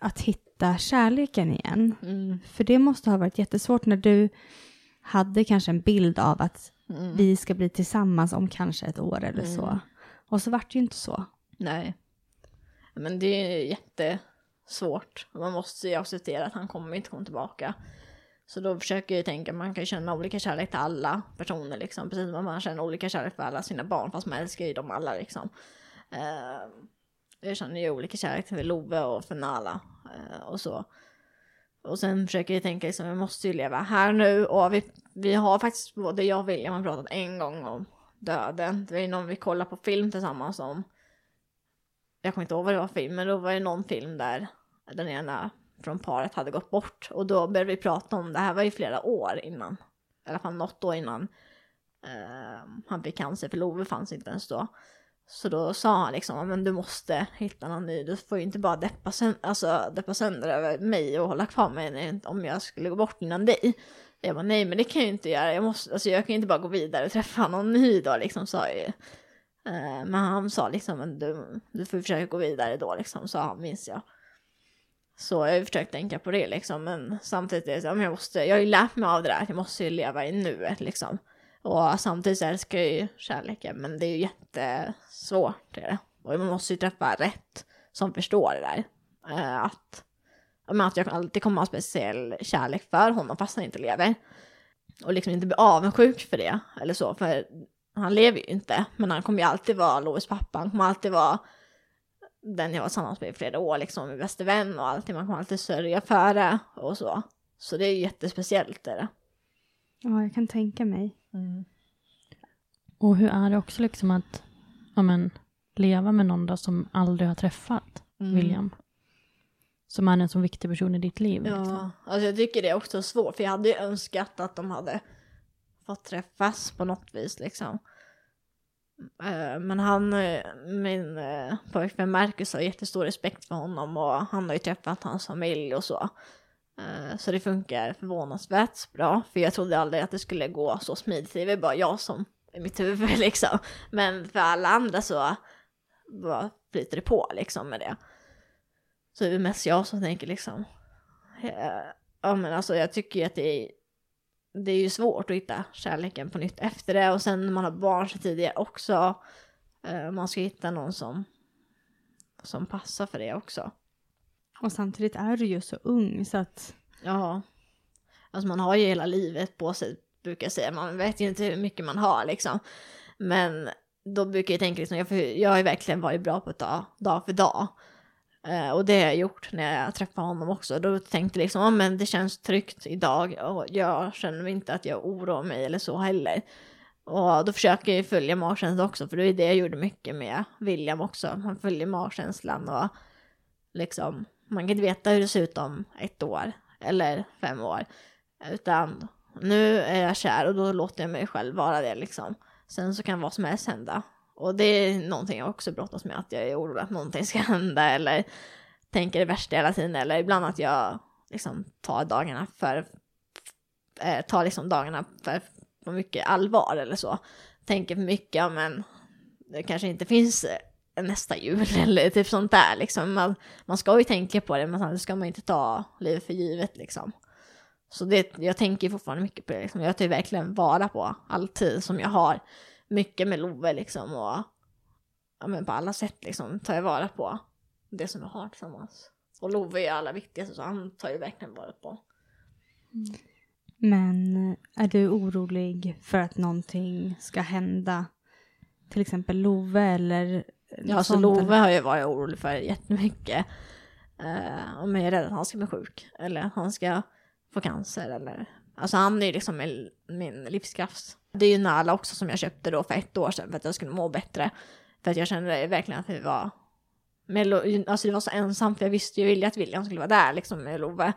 att hitta kärleken igen? För det måste ha varit jättesvårt när du hade kanske en bild av att vi ska bli tillsammans om kanske ett år eller så. Och så vart det ju inte så. Nej. Men det är svårt. Man måste ju acceptera att han kommer inte komma tillbaka. Så då försöker jag tänka, man kan känna olika kärlek till alla personer liksom. Precis som man känner olika kärlek för alla sina barn, fast man älskar ju dem alla liksom. Eh, jag känner ju olika kärlek till Love och för Nala eh, och så. Och sen försöker jag tänka liksom, jag måste ju leva här nu och vi, vi har faktiskt både jag och William har pratat en gång om döden. Det är någon vi kollar på film tillsammans om. Jag kommer inte ihåg vad det var för film, men då var det någon film där den ena från paret hade gått bort. Och då började vi prata om, det här var ju flera år innan, i alla fall något år innan eh, han fick cancer, för Love fanns inte ens då. Så då sa han liksom, men du måste hitta någon ny, du får ju inte bara deppa, sönder, alltså, deppa sönder över mig och hålla kvar mig om jag skulle gå bort innan dig. Jag bara, nej men det kan jag ju inte göra, jag, måste, alltså, jag kan ju inte bara gå vidare och träffa någon ny då liksom, sa jag ju. Ehm, men han sa liksom, du, du får försöka gå vidare då liksom, sa han minns jag. Så jag har ju försökt tänka på det liksom, men samtidigt är det så, jag, måste, jag har ju lärt mig av det där, jag måste ju leva i nuet liksom. Och samtidigt så älskar jag ju kärleken, men det är ju jättesvårt. Det är Och man måste ju träffa rätt som förstår det där. Eh, att, att jag alltid kommer ha speciell kärlek för honom fast han inte lever. Och liksom inte bli avundsjuk för det, eller så, för han lever ju inte. Men han kommer ju alltid vara Lovis pappa, han kommer alltid vara den jag var tillsammans med i flera år, liksom min bästa vän och allting. Man kommer alltid sörja för det och så. Så det är jättespeciellt. Är det. Ja, jag kan tänka mig. Mm. Och hur är det också liksom att ja, men, leva med någon då som aldrig har träffat mm. William? Som är en så viktig person i ditt liv. Ja, liksom. alltså jag tycker det är också svårt, för jag hade ju önskat att de hade fått träffas på något vis liksom. Eh, men han, eh, min eh, pojkvän Marcus har jättestor respekt för honom och han har ju träffat hans familj och så. Så det funkar förvånansvärt bra, för jag trodde aldrig att det skulle gå så smidigt. Det är bara jag som i mitt huvud liksom. Men för alla andra så bara flyter det på liksom med det. Så det är mest jag som tänker liksom, ja men alltså jag tycker ju att det är, det är ju svårt att hitta kärleken på nytt efter det och sen när man har barn så tidigare också, eh, man ska hitta någon som, som passar för det också. Och samtidigt är du ju så ung så att... Ja. Alltså man har ju hela livet på sig, brukar jag säga. Man vet ju inte hur mycket man har liksom. Men då brukar jag tänka liksom, jag, jag har ju verkligen varit bra på att ta dag för dag. Eh, och det har jag gjort när jag träffade honom också. Då tänkte jag liksom, oh, men det känns tryggt idag och jag känner inte att jag oroar mig eller så heller. Och då försöker jag följa magkänslan också, för det är det jag gjorde mycket med William också. Han följer magkänslan och liksom man kan inte veta hur det ser ut om ett år eller fem år. Utan nu är jag kär och då låter jag mig själv vara det liksom. Sen så kan vad som helst hända. Och det är någonting jag också brottas med, att jag är orolig att någonting ska hända eller tänker det värsta hela tiden. Eller ibland att jag liksom tar dagarna för, eh, tar liksom dagarna för, för mycket allvar eller så. Tänker för mycket, ja men det kanske inte finns eh, nästa jul eller typ sånt där liksom. Man, man ska ju tänka på det men samtidigt ska man inte ta livet för givet liksom. Så det, jag tänker fortfarande mycket på det liksom. Jag tar verkligen vara på all tid som jag har. Mycket med Love liksom och ja, men på alla sätt liksom tar jag vara på det som jag har tillsammans. Och Love är allra viktigast så han tar ju verkligen vara på. Mm. Men är du orolig för att någonting ska hända? Till exempel Love eller Ja, så Love har jag varit orolig för jättemycket. Uh, om jag är rädd att han ska bli sjuk eller att han ska få cancer eller... Alltså han är ju liksom min, min livskraft. Det är ju Nala också som jag köpte då för ett år sedan för att jag skulle må bättre. För att jag kände verkligen att vi var... Melo, alltså det var så ensamt för jag visste ju att William skulle vara där liksom med Love.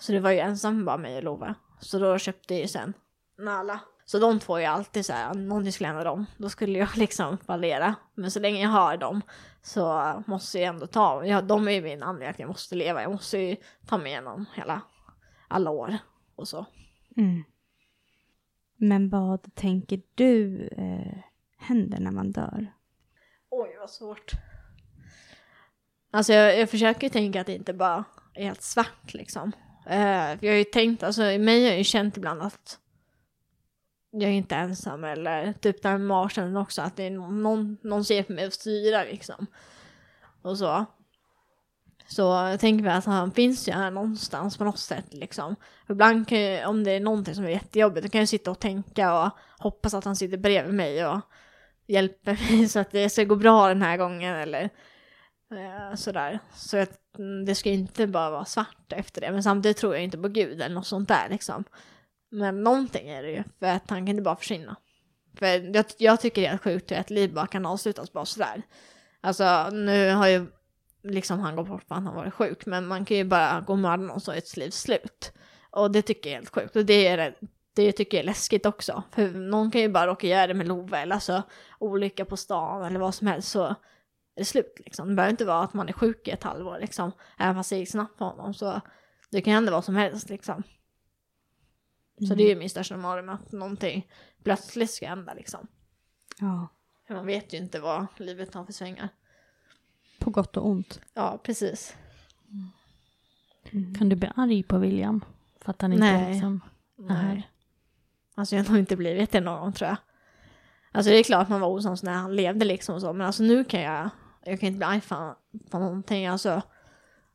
Så det var ju ensam bara mig och Love. Så då köpte jag ju sen Nala. Så de två är ju alltid så här, om skulle hända dem, då skulle jag liksom fallera. Men så länge jag har dem så måste jag ändå ta, ja, de är ju min anledning att jag måste leva. Jag måste ju ta mig igenom hela, alla år och så. Mm. Men vad tänker du eh, händer när man dör? Oj, vad svårt. Alltså jag, jag försöker tänka att det inte bara är helt svart liksom. Eh, jag har ju tänkt, alltså i mig har jag ju känt ibland att jag är inte ensam eller typ den marschen också att det är någon, någon ser på mig och styra liksom. Och så. Så jag tänker att han finns ju här någonstans på något sätt liksom. Ibland kan jag, om det är någonting som är jättejobbigt, då kan jag sitta och tänka och hoppas att han sitter bredvid mig och hjälper mig så att det ska gå bra den här gången eller eh, sådär. Så att mm, det ska inte bara vara svart efter det, men samtidigt tror jag inte på Gud eller något sånt där liksom. Men någonting är det ju, för att han kan inte bara försvinna. För jag, jag tycker det är sjukt hur ett liv bara kan avslutas bara sådär. Alltså nu har ju liksom han gått bort för att han har varit sjuk, men man kan ju bara gå och mörda någon så är ett liv slut. Och det tycker jag är helt sjukt. Och det är det tycker jag är läskigt också. För någon kan ju bara råka göra det med Love eller alltså olycka på stan eller vad som helst så är det slut liksom. Det behöver inte vara att man är sjuk i ett halvår liksom. Även fast det gick snabbt för honom så det kan hända vad som helst liksom. Så det är ju min största mardröm att någonting plötsligt ska hända liksom. Ja. För man vet ju inte vad livet tar för svängar. På gott och ont. Ja, precis. Kan du bli arg på William? För att han inte Nej. liksom... Nej. Alltså jag har nog inte blivit det någon gång tror jag. Alltså det är klart man var osams när han levde liksom och så, men alltså nu kan jag, jag kan inte bli arg för, på någonting alltså.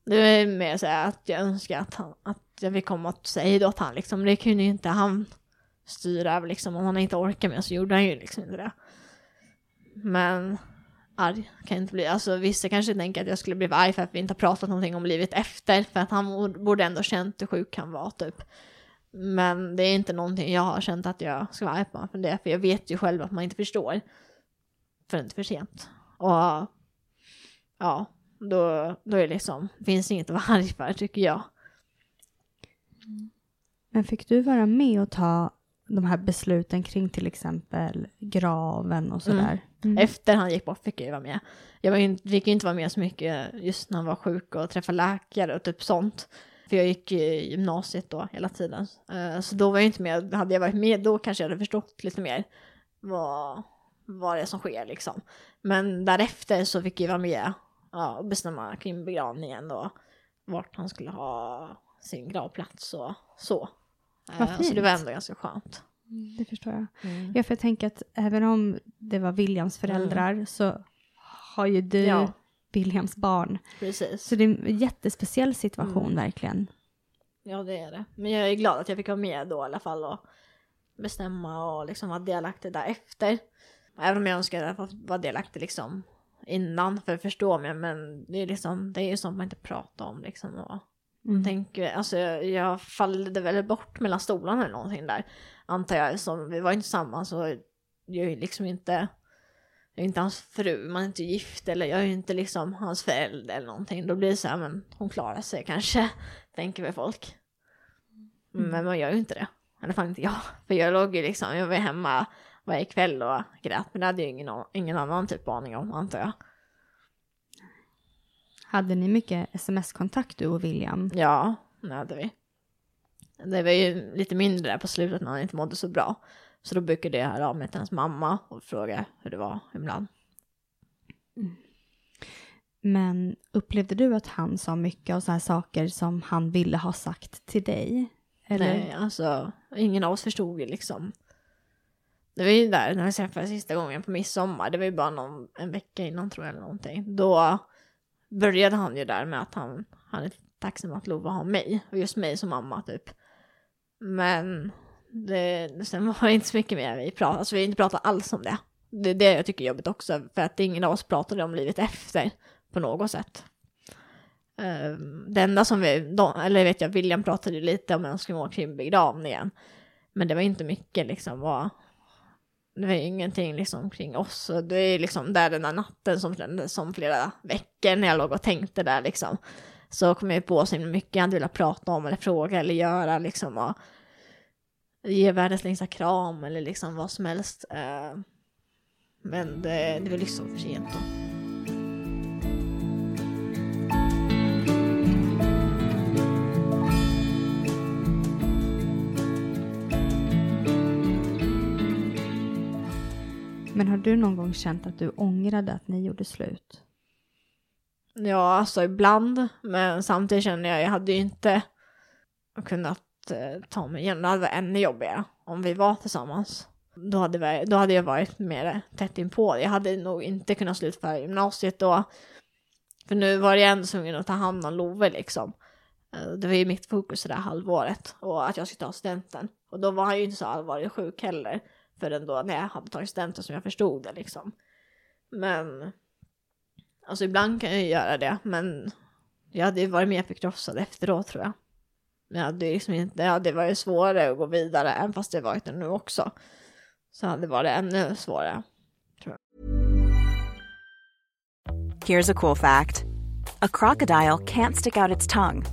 Det är mer så här att jag önskar att, han, att jag vill komma och säga då till han liksom. Det kunde ju inte han styra över liksom. Om han inte orkar med så gjorde han ju liksom inte det. Men arg kan jag inte bli. Alltså vissa kanske tänker att jag skulle bli arg för att vi inte har pratat någonting om livet efter. För att han borde ändå känt hur sjuk han var typ. Men det är inte någonting jag har känt att jag ska vara arg på för det. För jag vet ju själv att man inte förstår. För det är inte för sent. Och ja, då, då är det liksom, finns inget att vara arg för tycker jag. Men fick du vara med och ta de här besluten kring till exempel graven och sådär? Mm. Efter han gick bort fick jag ju vara med. Jag var ju, fick ju inte vara med så mycket just när han var sjuk och träffa läkare och typ sånt. För jag gick ju i gymnasiet då hela tiden. Eh, Så då var jag inte med. Hade jag varit med då kanske jag hade förstått lite mer vad, vad det är som sker liksom. Men därefter så fick jag vara med ja, och bestämma kring begravningen och vart han skulle ha sin gravplats och så. Vad Eh, Så det fint. var ändå ganska skönt. Det förstår jag. Ja, för jag tänker att även om det var Williams föräldrar så har ju du Ja. Williams barn. Precis. Så det är en jättespeciell situation Mm. verkligen. Ja, det är det. Men jag är glad att jag fick vara med då i alla fall och bestämma och liksom vara delaktig därefter. Även om jag önskar att jag vara delaktig liksom innan för att förstå mig, men det är liksom, det är ju sånt man inte pratar om liksom. Och Mm. tänker, alltså jag, fallde väl bort mellan stolarna eller någonting där, antar jag. Som, vi var inte tillsammans så jag är ju liksom inte, jag är inte hans fru, man är inte gift eller jag är ju inte liksom hans förälder eller någonting. Då blir det så här, men hon klarar sig kanske, tänker väl folk. Men man gör ju inte det. I alla fall inte jag. För jag låg ju liksom, jag var hemma varje kväll och grät. Men det hade ju ingen, ingen annan typ aning om, antar jag. Hade ni mycket sms-kontakt du och William? Ja, det hade vi. Det var ju lite mindre där på slutet när han inte mådde så bra. Så då brukade jag höra av mig till hans mamma och fråga hur det var ibland. Men upplevde du att han sa mycket av så här saker som han ville ha sagt till dig? Eller? Nej, alltså ingen av oss förstod ju liksom. Det var ju där när vi träffades sista gången på midsommar. Det var ju bara någon, en vecka innan tror jag eller någonting. Då började han ju där med att han, han är tacksam att Lova har mig. Och just mig som mamma typ. Men det, sen var det inte så mycket mer vi pratade. Alltså vi har inte pratat alls om det. Det är det jag tycker är jobbigt också. För att ingen av oss pratade om livet efter. På något sätt. Ehm, det enda som vi, de, eller vet jag, William pratade ju lite om önskemål kring begravningen. Men det var inte mycket liksom vad, det var ju ingenting liksom kring oss. Och det är liksom där den där natten som som flera veckor när jag låg och tänkte där liksom. Så kom jag på så himla mycket jag hade velat prata om eller fråga eller göra liksom. Och ge världens längsta kram eller liksom vad som helst. Eh, men det, det var liksom för sent då. Men har du någon gång känt att du ångrade att ni gjorde slut? Ja, alltså ibland. Men samtidigt känner jag, jag hade ju inte kunnat eh, ta mig igenom. Det hade varit ännu jobbigare om vi var tillsammans. Då hade, vi, då hade jag varit mer tätt inpå. Jag hade nog inte kunnat slutföra gymnasiet då. För nu var jag ändå tvungen att ta hand om Love liksom. Eh, det var ju mitt fokus det där halvåret. Och att jag skulle ta studenten. Och då var han ju inte så allvarligt sjuk heller. Förrän då när jag hade tagit studenten som jag förstod det liksom. Men Alltså ibland kan jag ju göra det, men jag hade ju varit mer förkrossad efteråt tror jag. Men jag hade ju liksom inte, det hade varit svårare att gå vidare, även fast det varit det nu också. Så hade det varit ännu svårare. tror jag. Here's a cool fact a crocodile can't stick out its tongue.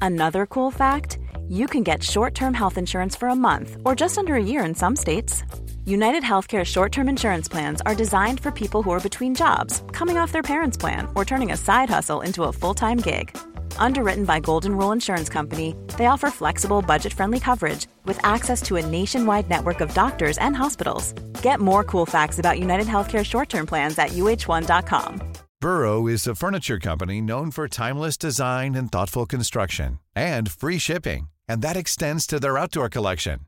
Another cool fact you can get short term health insurance for a month or just under a year in some states. United Healthcare short term insurance plans are designed for people who are between jobs, coming off their parents' plan, or turning a side hustle into a full time gig. Underwritten by Golden Rule Insurance Company, they offer flexible, budget friendly coverage with access to a nationwide network of doctors and hospitals. Get more cool facts about United Healthcare short term plans at uh1.com. Burrow is a furniture company known for timeless design and thoughtful construction and free shipping, and that extends to their outdoor collection.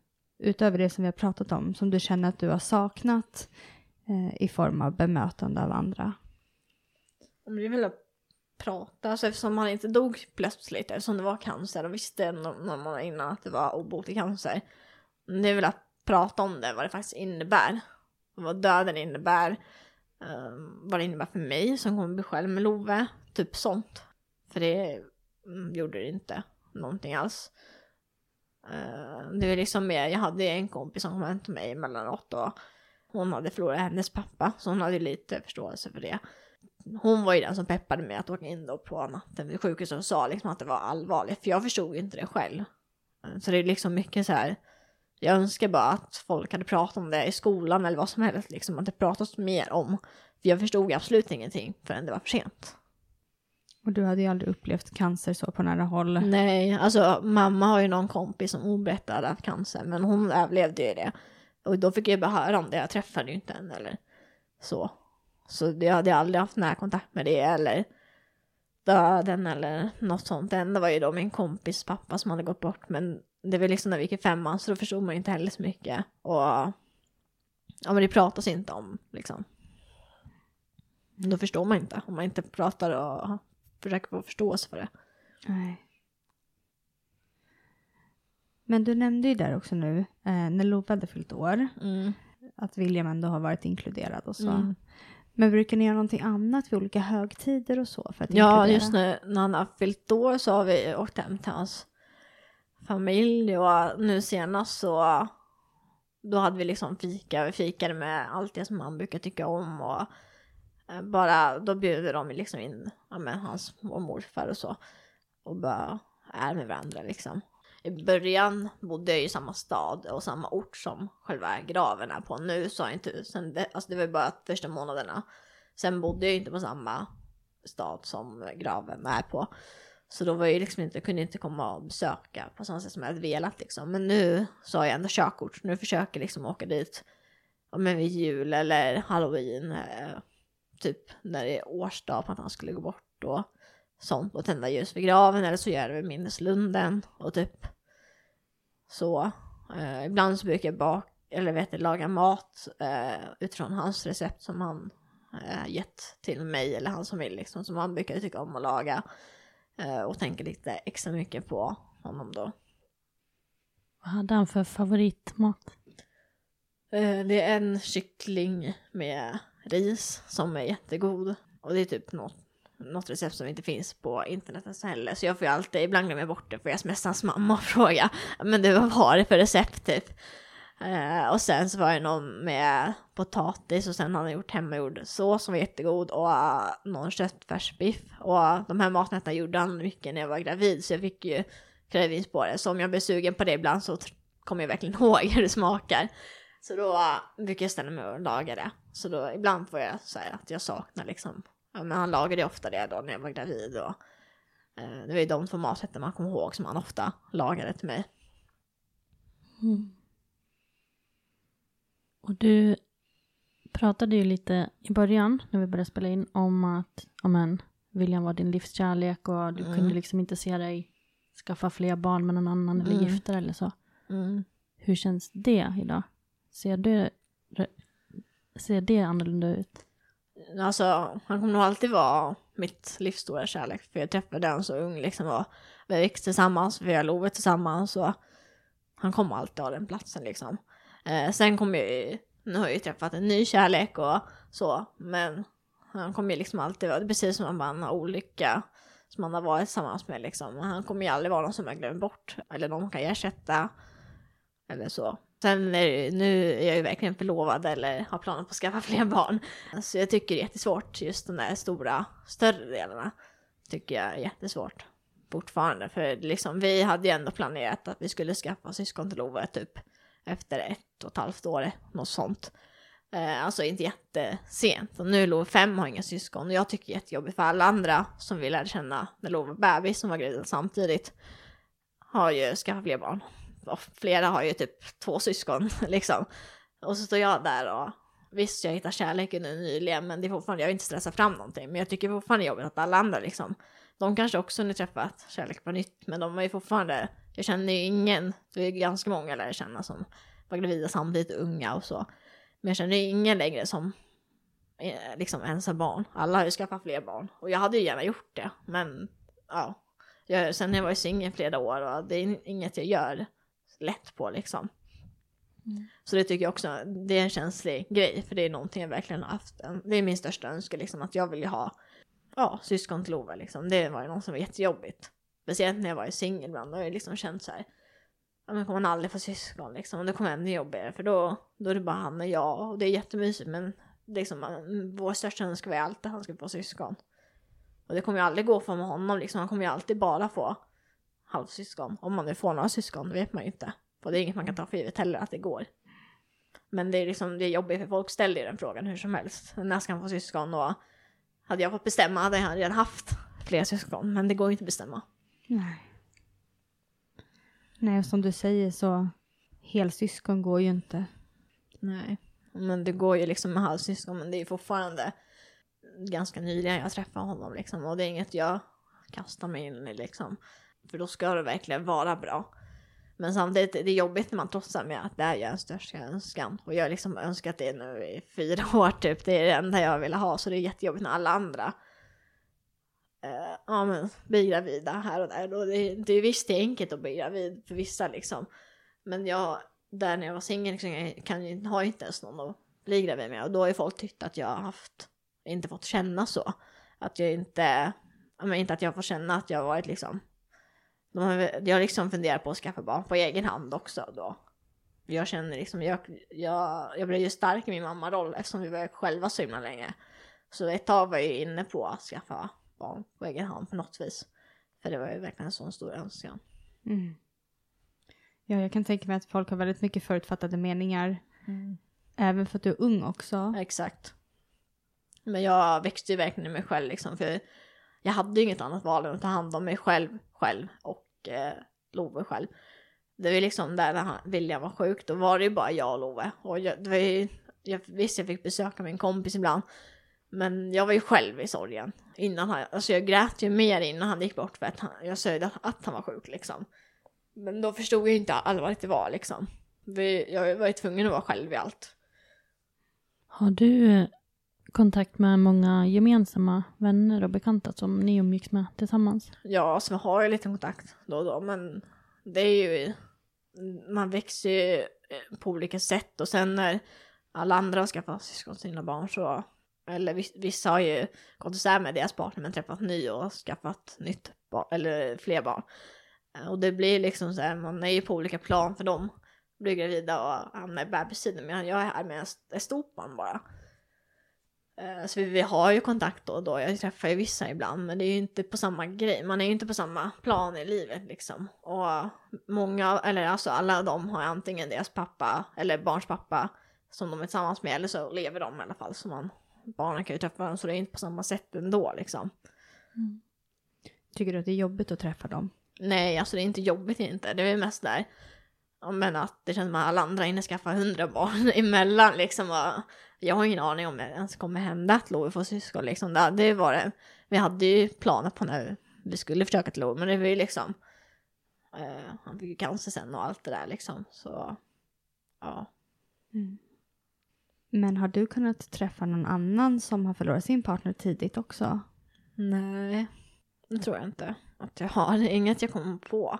utöver det som vi har pratat om, som du känner att du har saknat eh, i form av bemötande av andra? Om väl vill prata, alltså eftersom han inte dog plötsligt, eftersom det var cancer och visste någon månad innan att det var obotlig cancer. Det vill att prata om det, vad det faktiskt innebär. Vad döden innebär. Um, vad det innebär för mig som kommer bli själv med Love. Typ sånt. För det mm, gjorde det inte någonting alls. Eh, det var liksom mer, jag hade en kompis som kom hem till mig emellanåt och hon hade förlorat hennes pappa. Så hon hade lite förståelse för det. Hon var ju den som peppade mig att åka in då på natten vid sjukhuset och sa liksom att det var allvarligt. För jag förstod inte det själv. Eh, så det är liksom mycket så här. Jag önskar bara att folk hade pratat om det i skolan eller vad som helst. Liksom att det pratas mer om. För jag förstod absolut ingenting förrän det var för sent. Och du hade ju aldrig upplevt cancer så på nära håll. Nej, alltså mamma har ju någon kompis som oberättad haft cancer. Men hon överlevde ju det. Och då fick jag bara höra om det. Jag träffade ju inte henne eller så. Så jag hade aldrig haft närkontakt med det eller döden eller något sånt. Det enda var ju då min kompis pappa som hade gått bort. Men det var liksom när vi gick i femman så då förstod man ju inte heller så mycket. Och ja men det pratas inte om liksom. Då förstår man inte om man inte pratar och försöker få förståelse för det. Nej. Men du nämnde ju där också nu, eh, när Love hade fyllt år, Mm. att William ändå har varit inkluderad och så. Mm. Men brukar ni göra någonting annat vid olika högtider och så? För att Ja, inkludera? just nu när han har fyllt år så har vi åkt hem till hans familj och nu senast så då hade vi liksom fika, vi fikade med allt det som han brukar tycka om och Eh, bara då bjuder de liksom in ja, men hans och morfar och så och bara är med varandra liksom. I början bodde jag i samma stad och samma ort som själva graven är på. Nu så har jag inte, sen det, alltså det var ju bara första månaderna. Sen bodde jag inte på samma stad som graven är på. Så då var jag liksom inte, kunde inte komma och besöka på samma sätt som jag hade velat liksom. Men nu så har jag ändå körkort. Nu försöker jag liksom åka dit ja, men vid jul eller halloween. Eh, Typ när det är årsdag på att han skulle gå bort och sånt. Och tända ljus vid graven eller så gör jag det vid minneslunden och typ så. Eh, ibland så brukar jag bak eller vet laga mat eh, utifrån hans recept som han eh, gett till mig eller hans familj liksom. Som han brukar tycka om att laga. Eh, och tänker lite extra mycket på honom då. Vad hade han för favoritmat? Eh, det är en kyckling med ris som är jättegod. Och det är typ något, något recept som inte finns på internet heller. Så jag får ju alltid, ibland glömmer jag bort det för jag smsar hans mamma och frågar. Men du, vad var det för recept typ? Eh, och sen så var det någon med potatis och sen hade han gjort hemmagjord sås som var jättegod och uh, någon köttfärsbiff. Och uh, de här maträtterna gjorde han mycket när jag var gravid så jag fick ju krävins på det. Så om jag blir sugen på det ibland så kommer jag verkligen ihåg hur det smakar. Så då uh, brukar jag ställa mig och laga det. Så då ibland får jag säga att jag saknar liksom. Ja, men han lagade ofta det då när jag var gravid och uh, det var ju de två maträtter man kommer ihåg som han ofta lagade till mig. Och du pratade ju lite i början när vi började spela in om att amen, William var din livskärlek och du Mm. kunde liksom inte se dig skaffa fler barn med någon annan eller Mm. gifta dig eller så. Mm. Hur känns det idag? Ser det, ser det annorlunda ut? Alltså, han kommer nog alltid vara mitt livs stora kärlek. För jag träffade den så ung liksom och vi växte tillsammans, vi har lovet tillsammans och Han kommer alltid ha den platsen liksom. Eh, sen kommer jag ju, nu har jag ju träffat en ny kärlek och så, men han kommer ju liksom alltid vara, precis som att man har olika som man har varit tillsammans med liksom. Han kommer ju aldrig vara någon som jag glömmer bort eller någon kan ersätta eller så. Sen är nu är jag ju verkligen förlovad eller har planer på att skaffa fler barn. Så jag tycker det är jättesvårt, just de där stora, större delarna. Tycker jag är jättesvårt fortfarande. För liksom, vi hade ju ändå planerat att vi skulle skaffa syskon till Ove typ efter ett och ett halvt år, något sånt. Eh, alltså inte jättesent. Och nu är Love fem och har inga syskon. Och jag tycker det är jättejobbigt för alla andra som vi lärde känna när Love var bebis, som var gravida samtidigt, har ju skaffat fler barn. Och flera har ju typ två syskon liksom. Och så står jag där och visst, jag hittar kärleken nu nyligen, men det är fortfarande, jag vill inte stressa fram någonting. Men jag tycker fortfarande det är jobbigt att alla andra liksom, de kanske också har träffat kärlek på nytt, men de är ju fortfarande, jag känner ju ingen, det är ganska många lärare känna som var gravida samtidigt, unga och så. Men jag känner ju ingen längre som eh, liksom ensam barn. Alla har ju skaffat fler barn. Och jag hade ju gärna gjort det. Men ja, jag, sen jag var ju singel flera år och det är inget jag gör lätt på liksom. Mm. Så det tycker jag också, det är en känslig grej. För det är någonting jag verkligen har haft. Det är min största önskan liksom att jag vill ju ha ja, syskon till Ove liksom. Det var ju något som var jättejobbigt. Speciellt när jag var singel ibland. Då har jag liksom känt så här ja, men kommer man aldrig få syskon liksom. Och det kommer ännu jobbigare för då, då är det bara han och jag och det är jättemysigt men liksom, vår största önskan var ju alltid att han skulle få syskon. Och det kommer ju aldrig gå för med honom liksom. Han kommer ju alltid bara få halvsyskon. Om man nu får några syskon, det vet man ju inte. Och det är inget man kan ta för givet heller att det går. Men det är liksom, det är jobbigt för folk ställer ju den frågan hur som helst. När ska han få syskon? Och hade jag fått bestämma hade han redan haft fler syskon. Men det går ju inte att bestämma. Nej. Nej, och som du säger så helsyskon går ju inte. Nej, men det går ju liksom med halvsyskon, men det är fortfarande ganska nyligen jag träffade honom liksom och det är inget jag kastar mig in i liksom. För då ska det verkligen vara bra. Men samtidigt är det jobbigt när man trotsar med att det är ju ens största önskan. Och jag har liksom önskat det nu i fyra år typ. Det är det enda jag vill ha. Så det är jättejobbigt när alla andra uh, ja, men, blir gravida här och där. Och det, det är visst det är enkelt att bli gravid för vissa liksom. Men jag, där när jag var singel liksom, jag kan ju, har ju inte ens någon att bli gravid med. Och då har ju folk tyckt att jag har haft, inte fått känna så. Att jag inte, men inte att jag får känna att jag har varit liksom. Jag liksom funderat på att skaffa barn på egen hand också då. Jag känner liksom, jag, jag, jag blev ju stark i min mammaroll eftersom vi var själva så himla länge. Så ett tag var jag inne på att skaffa barn på egen hand på något vis. För det var ju verkligen en sån stor önskan. Mm. Ja, jag kan tänka mig att folk har väldigt mycket förutfattade meningar. Mm. Även för att du är ung också. Exakt. Men jag växte ju verkligen i mig själv liksom. För jag hade ju inget annat val än att ta hand om mig själv, själv och eh, Love själv. Det var liksom där när William var sjuk, då var det ju bara jag och Love. Och jag, det var ju, jag, visst, jag fick besöka min kompis ibland. Men jag var ju själv i sorgen. Innan han, alltså jag grät ju mer innan han gick bort för att han, jag sörjde att han var sjuk liksom. Men då förstod jag ju inte allvarligt det var liksom. Jag var ju tvungen att vara själv i allt. Har du eh, kontakt med många gemensamma vänner och bekanta som ni umgicks med tillsammans? Ja, så vi har ju lite kontakt då och då, men det är ju... Man växer ju eh, på olika sätt och sen när alla andra har skaffat syskon till sina barn så eller vissa har ju gått isär med deras partner men träffat ny och skaffat nytt barn, eller fler barn. Eh, och det blir liksom så här, man är ju på olika plan för dem. Blir gravida och hamnar i bebistiden men jag är här med ett stort barn bara. Eh, så vi, har ju kontakt då och då, jag träffar ju vissa ibland men det är ju inte på samma grej, man är ju inte på samma plan i livet liksom. Och många, eller alltså alla de har antingen deras pappa eller barns pappa som de är tillsammans med eller så lever de i alla fall så man barnen kan ju träffa varandra så det är inte på samma sätt ändå liksom. Mm. Tycker du att det är jobbigt att träffa dem? Nej, alltså det är inte jobbigt inte. Det är mest där, men att det känns som att alla andra hinner skaffa hundra barn emellan liksom. Och jag har ingen aning om det ens kommer hända att Lovi får syskon liksom. Det, det var det. Vi hade ju planer på när vi skulle försöka till Lovi, men det var ju liksom. Uh, han fick ju cancer sen och allt det där liksom. Så ja. Mm. Men har du kunnat träffa någon annan som har förlorat sin partner tidigt också? Nej, det tror jag inte att jag har. Det är inget jag kommer på.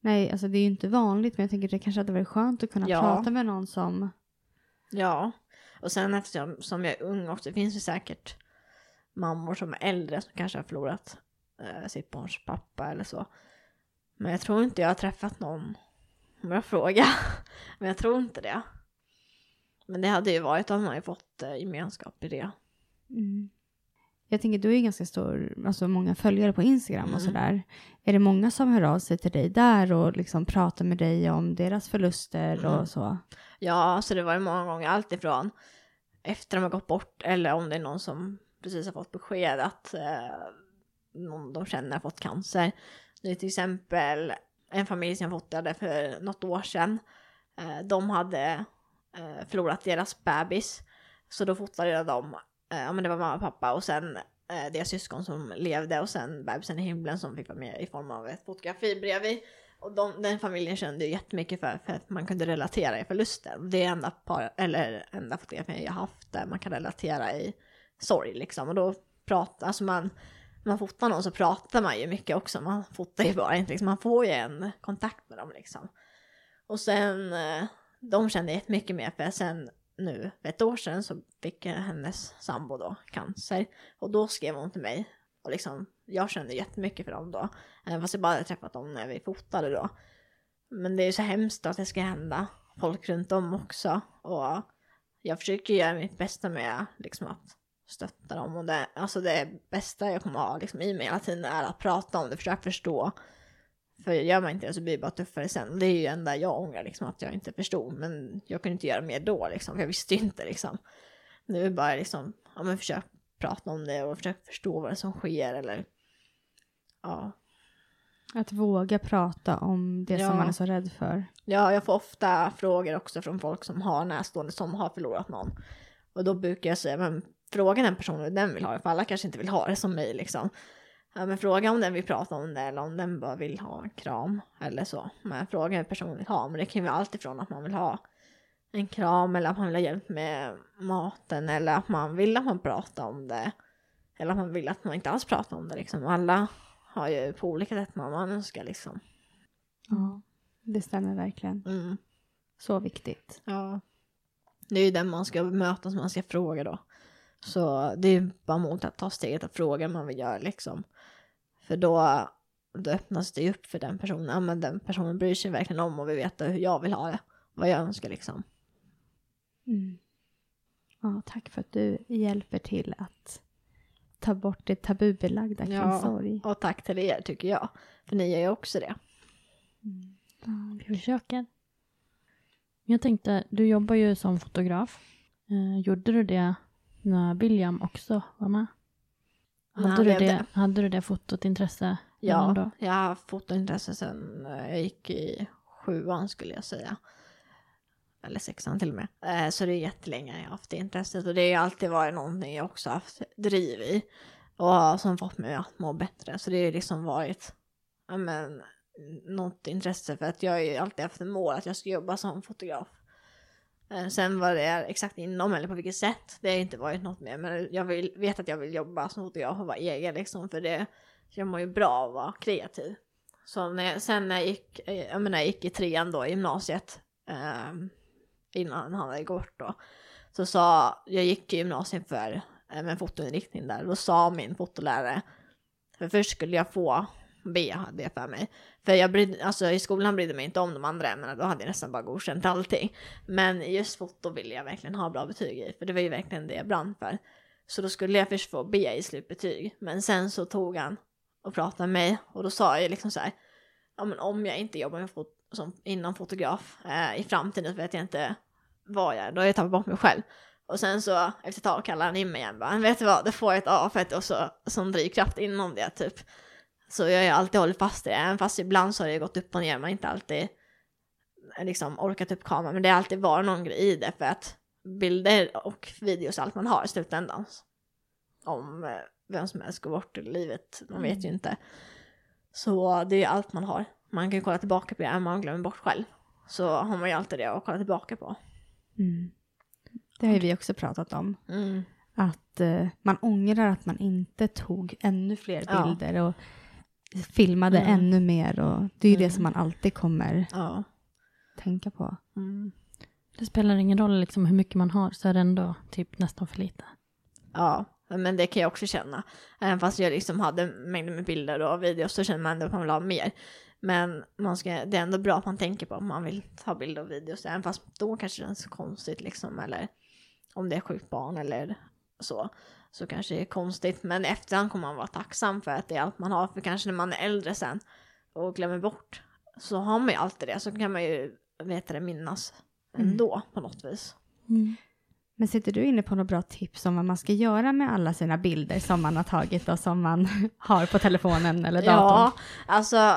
Nej, alltså det är ju inte vanligt men jag tänker det kanske hade varit skönt att kunna Ja. prata med någon som... Ja, och sen eftersom som jag är ung också, det finns ju säkert mammor som är äldre som kanske har förlorat eh, sitt barns pappa eller så. Men jag tror inte jag har träffat någon, om jag frågar. Men jag tror inte det. Men det hade ju varit om man ju fått eh, gemenskap i det. Mm. Jag tänker du är ju ganska stor, alltså många följare på Instagram och Mm. sådär. Är det många som hör av sig till dig där och liksom pratar med dig om deras förluster Mm. och så? Ja, så det var ju många gånger alltifrån efter de har gått bort eller om det är någon som precis har fått besked att eh, någon de känner har fått cancer. Det är till exempel en familj som jag fotade för något år sedan. Eh, de hade eh, förlorat deras bebis. Så då fotade jag dem, eh, ja men det var mamma och pappa och sen eh, deras syskon som levde och sen bebisen i himlen som fick vara med i form av ett fotografi bredvid. Och de, den familjen kände ju jättemycket för, för att man kunde relatera i förlusten. Det är enda, par, eller enda fotografi jag haft där man kan relatera i sorg liksom. Och då pratar, alltså man, när man fotar någon så pratar man ju mycket också. Man fotar ju bara inte, liksom, man får ju en kontakt med dem liksom. Och sen, eh, de kände jättemycket mer för sen nu för ett år sedan så fick hennes sambo då cancer. Och då skrev hon till mig. Och liksom, jag kände jättemycket för dem då. Även fast jag bara hade träffat dem när vi fotade då. Men det är ju så hemskt att det ska hända folk runt om också. Och jag försöker göra mitt bästa med liksom att stötta dem. Och det, alltså det bästa jag kommer ha liksom, i mig hela tiden är att prata om det, försöka förstå. För gör man inte det så blir det bara tuffare sen. Det är ju enda jag ångrar, liksom, att jag inte förstod. Men jag kunde inte göra mer då, liksom, för jag visste ju inte. Liksom. Nu är det bara liksom, ja men försök prata om det och försök förstå vad det är som sker. Eller, ja. Att våga prata om det Ja. som man är så rädd för. ja, jag får ofta frågor också från folk som har närstående som har förlorat någon. Och då brukar jag säga, men fråga den personen hur den vill ha det, för alla kanske inte vill ha det som mig liksom. Ja, men fråga om den vill prata om det eller om den bara vill ha en kram eller så. Men fråga hur personen vill ha, men det kan ju vara allt ifrån att man vill ha en kram eller att man vill ha hjälp med maten eller att man vill att man pratar om det. Eller att man vill att man inte alls pratar om det liksom. Alla har ju på olika sätt man önskar liksom. Ja, det stämmer verkligen. Mm. Så viktigt. Ja. Det är ju den man ska möta som man ska fråga då. Så det är bara mot att ta steget att fråga man vill göra liksom. För då, då öppnas det ju upp för den personen. Ja men den personen bryr sig verkligen om och vill veta hur jag vill ha det. Vad jag önskar liksom. Mm. Ja, tack för att du hjälper till att ta bort det tabubelagda kring Ja. sorg. Och tack till er tycker jag. För ni gör ju också det. Ja, Vi försöker. Jag tänkte, du jobbar ju som fotograf. Eh, gjorde du det när William också var med? Hade du, levde. det, hade du det fotot intresse? Ja, Då? jag har haft fotointresse sedan jag gick i sjuan skulle jag säga. Eller sexan till och med. Eh, Så det är jättelänge jag har haft det intresset och det har ju alltid varit någonting jag också haft driv i. Och som fått mig att må bättre. Så det har ju liksom varit ja, men, något intresse för att jag har ju alltid haft ett mål att jag ska jobba som fotograf. Eh, sen vad det är exakt inom eller på vilket sätt, det har inte varit något mer. Men jag vill, vet att jag vill jobba som fotograf och vara egen liksom. För det, jag mår ju bra av att vara kreativ. Så när jag, sen när jag gick, eh, jag menar, jag gick i trean då i gymnasiet, eh, innan han hade gått då, så sa, jag gick i gymnasiet för eh, med fotoinriktning där, då sa min fotolärare, för först skulle jag få B hade jag för mig. För jag brydde, alltså i skolan brydde mig inte om de andra ämnena, då hade jag nästan bara godkänt allting. Men just foto ville jag verkligen ha bra betyg i, för det var ju verkligen det jag brann för. Så då skulle jag först få B i slutbetyg, men sen så tog han och pratade med mig och då sa jag liksom så här, ja men om jag inte jobbar med foto som, inom fotograf eh, i framtiden vet jag inte vad jag är, då har jag tappat bort mig själv. Och sen så efter ett tag kallade han in mig igen bara, vet du vad, det får jag ett A för att och så som drivkraft inom det typ. Så jag har ju alltid hållit fast i det, även fast ibland så har det gått upp och ner, man har inte alltid liksom orkat upp kameran, men det har alltid varit någon grej i det för att bilder och videos är allt man har i slutändan. Om eh, vem som helst går bort ur livet, man vet ju inte. Så det är allt man har. Man kan kolla tillbaka på det, även om man glömmer bort själv. Så har man ju alltid det att kolla tillbaka på. Mm. Det har ju vi också pratat om. Mm. Att eh, man ångrar att man inte tog ännu fler Ja. bilder och filmade Mm. ännu mer och det är ju det Mm. som man alltid kommer Ja. tänka på. Mm. Det spelar ingen roll liksom hur mycket man har så är det ändå typ nästan för lite. Ja, men det kan jag också känna. Även fast jag liksom hade mängder med bilder och videos så känner man ändå att man vill ha mer. Men man ska, det är ändå bra att man tänker på om man vill ta bilder och videos. Även fast då kanske det känns konstigt liksom. Eller om det är sjukt barn eller så. Så kanske det är konstigt. Men efterhand kommer man vara tacksam för att det är allt man har. För kanske när man är äldre sen och glömmer bort. Så har man ju alltid det. Så kan man ju veta det minnas ändå på något vis. Men sitter du inne på några bra tips om vad man ska göra med alla sina bilder som man har tagit och som man har på telefonen eller datorn? Ja, alltså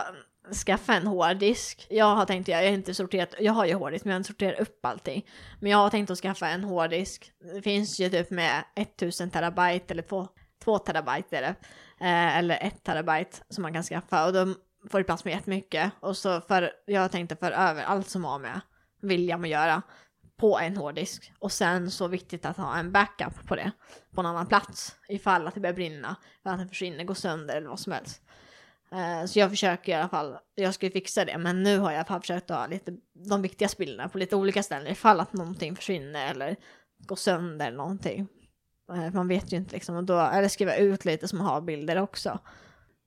skaffa en hårddisk. Jag har tänkt, jag har inte sorterat, jag har ju hårddisk men jag har inte sorterat upp allting. Men jag har tänkt att skaffa en hårddisk. Det finns ju typ med 1000 terabyte eller 2, 2 terabyte är det. Eh, eller 1 terabyte som man kan skaffa och då får det plats med jättemycket. Och så för, jag tänkte för över allt som har med William att göra på en hårddisk. Och sen så viktigt att ha en backup på det, på en annan plats. Ifall att det börjar brinna, för att den försvinner, går sönder eller vad som helst. Eh, Så jag försöker i alla fall, jag ska ju fixa det, men nu har jag i alla fall försökt ha lite, de viktigaste bilderna på lite olika ställen ifall att någonting försvinner eller går sönder eller någonting. Eh, Man vet ju inte liksom, och då, eller skriva ut lite som har bilder också.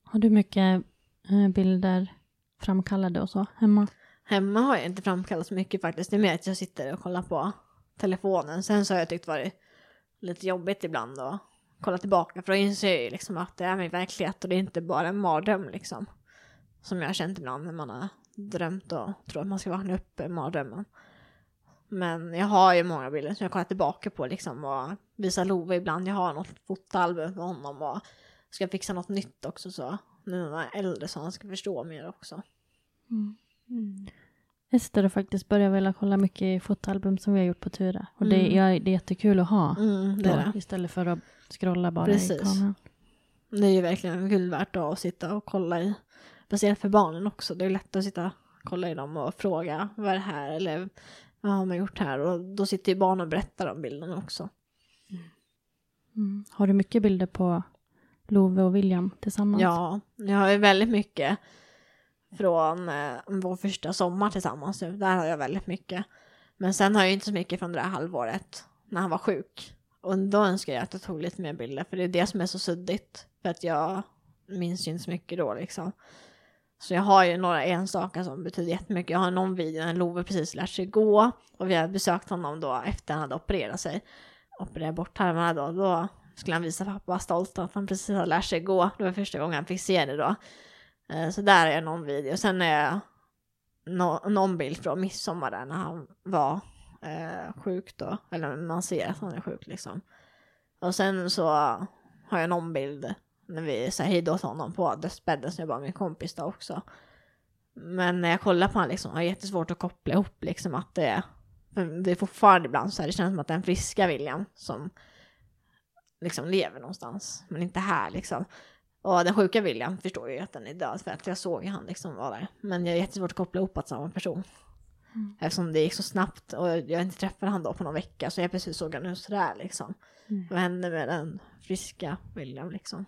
Har du mycket eh, bilder framkallade och så hemma? Hemma har jag inte framkallat så mycket faktiskt, det är mer att jag sitter och kollar på telefonen. Sen så har jag tyckt varit lite jobbigt ibland att kolla tillbaka, för då inser jag ju liksom att det är min verklighet och det är inte bara en mardröm liksom. Som jag har känt ibland när man har drömt och tror att man ska vakna upp ur mardrömmen. Men jag har ju många bilder som jag kollar tillbaka på liksom och visar Love ibland. Jag har något fotoalbum med honom och ska fixa något nytt också så. Nu när han är äldre så han ska förstå mer också. Mm. Mm. Ester har faktiskt börjat vilja kolla mycket i fotoalbum som vi har gjort på Tura. Och det, Mm. ja, det är jättekul att ha. Mm, det då, är det. Istället för att scrolla bara Precis. i kameran. Det är ju verkligen guld värt att sitta och kolla i. Speciellt för barnen också. Det är lätt att sitta och kolla i dem och fråga vad är det här eller vad har man gjort här? Och då sitter ju barn och berättar om bilderna också. Mm. Har du mycket bilder på Love och William tillsammans? Ja, jag har ju väldigt mycket från eh, vår första sommar tillsammans nu. Där har jag väldigt mycket. Men sen har jag inte så mycket från det där halvåret när han var sjuk. Och då önskar jag att jag tog lite mer bilder för det är det som är så suddigt. För att jag minns ju inte så mycket då liksom. Så jag har ju några enstaka som betyder jättemycket. Jag har någon video när Love precis lärt sig gå och vi har besökt honom då efter han hade opererat sig. Opererat bort tarmarna då. Då skulle han visa pappa stolt att han precis hade lärt sig gå. Det var första gången han fick se det då. Eh, så där är någon video. Sen är jag no någon bild från midsommar där när han var eh, sjuk då. Eller man ser att han är sjuk liksom. Och sen så har jag någon bild när vi säger hej då till honom på dödsbädden som jag bara min kompis då också. Men när jag kollar på honom liksom har jag jättesvårt att koppla ihop liksom att det är för det är fortfarande ibland så här, det känns som att det är friska William som liksom lever någonstans, men inte här liksom. Och den sjuka William förstår ju att den är död för att jag såg ju han liksom vara där. Men jag är jättesvårt att koppla ihop att samma person. Eftersom det gick så snabbt och jag inte träffade han då på någon vecka så jag precis såg han ut sådär liksom. Vad hände med den friska William liksom?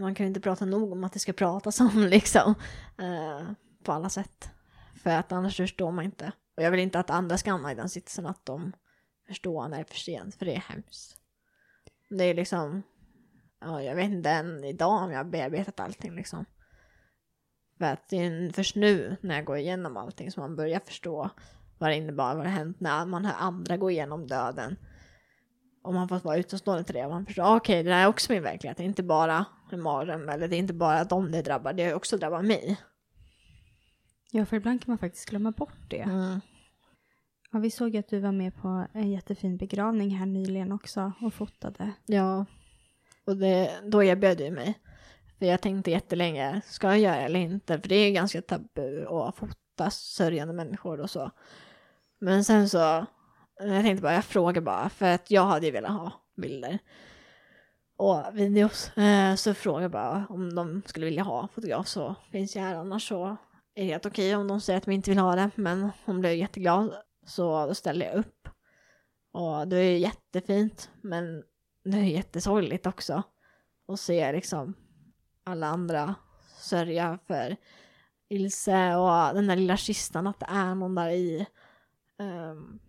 Man kan ju inte prata nog om att det ska pratas om liksom. Eh, på alla sätt. För att annars förstår man inte. Och jag vill inte att andra ska hamna i den sitsen att de förstår när det är för sent, för det är hemskt. Det är liksom, ja, jag vet inte än idag om jag har bearbetat allting liksom. För att det är först nu när jag går igenom allting som man börjar förstå vad det innebar, vad det hänt när man hör andra gå igenom döden. Och man får vara utomstående till det och man förstår, okej det här är också min verklighet, det är inte bara en mardröm eller det är inte bara dem det drabbar, det har också drabbat mig. Ja, för ibland kan man faktiskt glömma bort det. Mm. Ja, vi såg att du var med på en jättefin begravning här nyligen också och fotade. Ja, och det, då erbjöd jag mig. För jag tänkte jättelänge, ska jag göra det eller inte? För det är ganska tabu att fota sörjande människor och så. Men sen så, jag tänkte bara, jag frågar bara, för att jag hade ju velat ha bilder och videos. Eh, så frågar jag bara om de skulle vilja ha fotograf så finns jag här, annars så är det helt okej om de säger att de inte vill ha det. Men hon blev jätteglad så då ställde jag upp. Och det är ju jättefint men det är jättesorgligt också. att se liksom alla andra sörja för Ilse och den där lilla kistan, att det är någon där i. Um,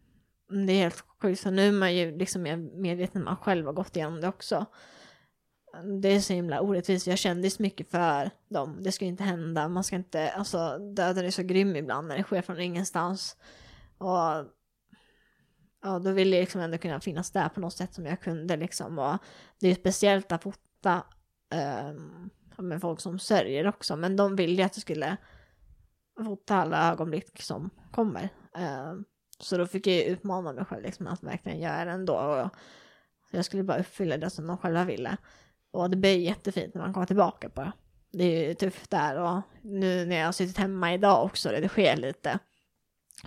det är helt sjukt, så nu är man ju liksom mer medveten när man själv har gått igenom det också. Det är så himla orättvist, jag kände så mycket för dem. Det ska inte hända, man ska inte, alltså döden är så grym ibland när det sker från ingenstans. Och ja, då ville jag liksom ändå kunna finnas där på något sätt som jag kunde liksom. Och det är ju speciellt att fota eh, med folk som sörjer också, men de ville ju att jag skulle fota alla ögonblick som kommer. Eh, så då fick jag ju utmana mig själv liksom att verkligen göra det ändå. Och jag skulle bara uppfylla det som de själva ville. Och det blir jättefint när man kommer tillbaka på det. Det är ju tufft där och nu när jag har suttit hemma idag också, det sker lite.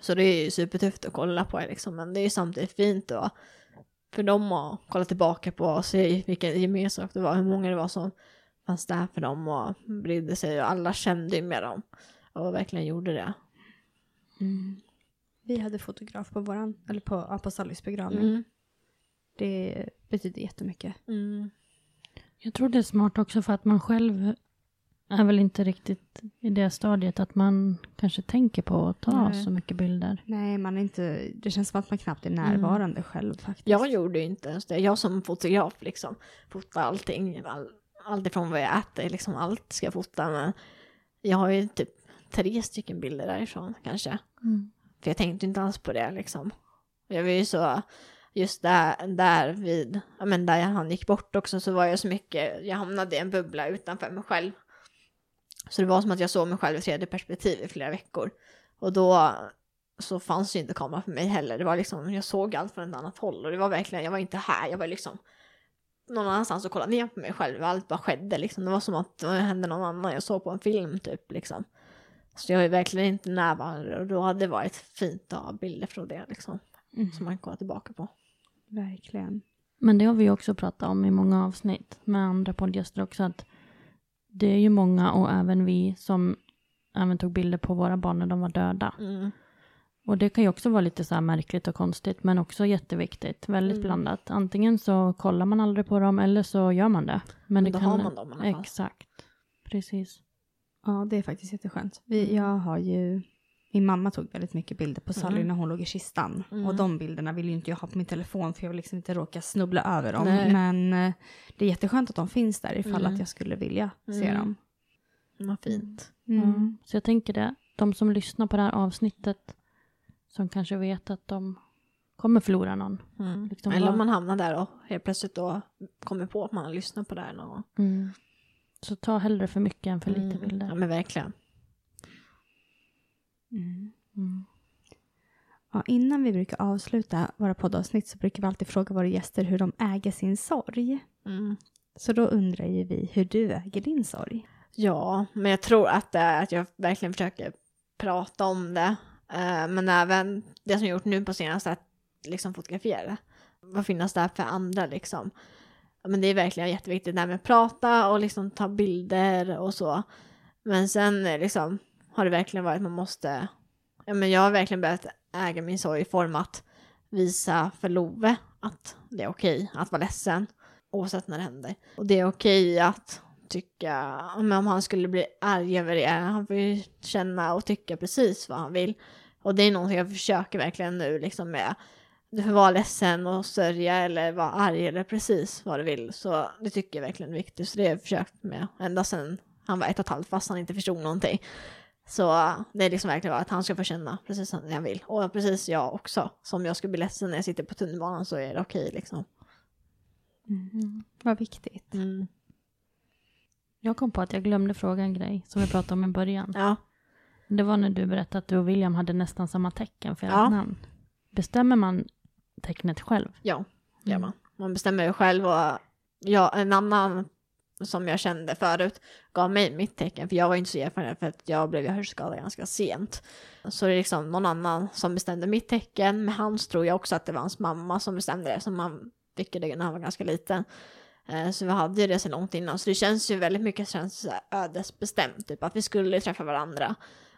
Så det är ju supertufft att kolla på det liksom, men det är ju samtidigt fint då för dem att kolla tillbaka på och se vilken gemenskap det var, hur många det var som fanns där för dem och brydde sig och alla kände ju med dem och verkligen gjorde det. Mm. Vi hade fotograf på våran, eller på Apostolis begravning. Mm. Det betyder jättemycket. Mm. Jag tror det är smart också för att man själv är väl inte riktigt i det stadiet att man kanske tänker på att ta Nej. så mycket bilder. Nej, man är inte, det känns som att man knappt är mm. närvarande mm. själv faktiskt. Jag gjorde inte ens det. Jag som fotograf liksom fotar allting. All, allt ifrån vad jag äter, liksom allt ska jag fota. Men jag har ju typ tre stycken bilder därifrån kanske. Mm. För jag tänkte inte alls på det liksom. Jag var ju så, just där, där vid, ja men där han gick bort också så var jag så mycket, jag hamnade i en bubbla utanför mig själv. Så det var som att jag såg mig själv i tredje perspektiv i flera veckor. Och då så fanns ju inte kamera för mig heller. Det var liksom, jag såg allt från ett annat håll och det var verkligen, jag var inte här, jag var liksom någon annanstans och kollade ner på mig själv. Allt bara skedde liksom. Det var som att det hände någon annan. Jag såg på en film typ liksom. Så jag är verkligen inte närvarande och då hade det varit fint att ha bilder från det liksom. Mm. Som man kan kolla tillbaka på. Verkligen. Men det har vi också pratat om i många avsnitt med andra poddgäster också. Att det är ju många och även vi som även tog bilder på våra barn när de var döda. Mm. Och det kan ju också vara lite så här märkligt och konstigt men också jätteviktigt. Väldigt mm. blandat. Antingen så kollar man aldrig på dem eller så gör man det. Men, men det då kan... har man dem i alla fall. Exakt. Precis. Ja, det är faktiskt jätteskönt. Vi, mm. jag har ju, min mamma tog väldigt mycket bilder på Sally mm. när hon låg i kistan. Mm. Och de bilderna vill ju inte jag ha på min telefon för jag vill liksom inte råka snubbla över dem. Nej. Men eh, det är jätteskönt att de finns där ifall mm. att jag skulle vilja se mm. dem. Vad fint. Mm. Så jag tänker det, de som lyssnar på det här avsnittet som kanske vet att de kommer förlora någon. Mm. Liksom Eller om man hamnar där och helt plötsligt då kommer på att man har lyssnat på det här någon gång. Mm. Så ta hellre för mycket än för lite mm. bilder. Ja men verkligen. Mm. Mm. Ja, innan vi brukar avsluta våra poddavsnitt så brukar vi alltid fråga våra gäster hur de äger sin sorg. Mm. Så då undrar ju vi hur du äger din sorg. Ja, men jag tror att är att jag verkligen försöker prata om det. Eh, men även det som jag gjort nu på senaste, att liksom fotografera. Vad finnas där för andra liksom men det är verkligen jätteviktigt det här med att prata och liksom ta bilder och så. Men sen liksom det verkligen varit, man måste, ja men jag har verkligen börjat äga min sorg i form att visa för Love att det är okej att vara ledsen oavsett när det händer. Och det är okej att tycka, om han skulle bli arg över det, han får ju känna och tycka precis vad han vill. Och det är någonting jag försöker verkligen nu liksom med du får vara ledsen och sörja eller vara arg eller precis vad du vill. Så det tycker jag verkligen är viktigt. Så det har jag försökt med ända sedan han var ett och ett halvt fast han inte förstod någonting. Så det är liksom verkligen att han ska få känna precis som han vill. Och precis jag också. Som jag skulle bli ledsen när jag sitter på tunnelbanan så är det okej liksom. Mm. Vad viktigt. Mm. Jag kom på att jag glömde fråga en grej som vi pratade om i början. Ja. Det var när du berättade att du och William hade nästan samma tecken för ert ja. namn. Bestämmer man tecknet själv? Ja, gör mm. man. Man bestämmer ju själv och jag, en annan som jag kände förut gav mig mitt tecken för jag var inte så erfaren för att jag blev hörselskadad ganska sent. Så det är liksom någon annan som bestämde mitt tecken. Med hans tror jag också att det var hans mamma som bestämde det som han fick det när han var ganska liten. Eh, så vi hade ju det så långt innan så det känns ju väldigt mycket känns ödesbestämt typ att vi skulle träffa varandra.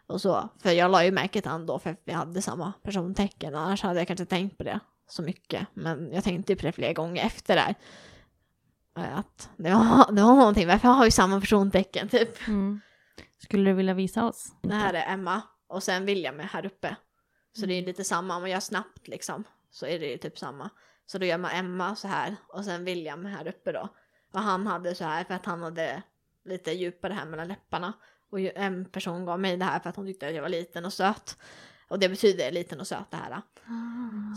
Och så, för jag la ju märke till han då för att vi hade samma persontecken annars hade jag kanske tänkt på det så mycket. Men jag tänkte på det flera gånger efter det här att det var, det var någonting, varför har vi samma persontecken typ. Mm. Skulle du vilja visa oss? Det här är Emma och sen William är här uppe. Så det är Mm. lite samma, om man gör snabbt liksom så är det ju typ samma. Så då gör man Emma så här och sen William här uppe då. Och han hade så här för att han hade lite djupare här mellan läpparna. Och en person gav mig det här för att hon tyckte att jag var liten och söt. Och det betyder liten och söt det här.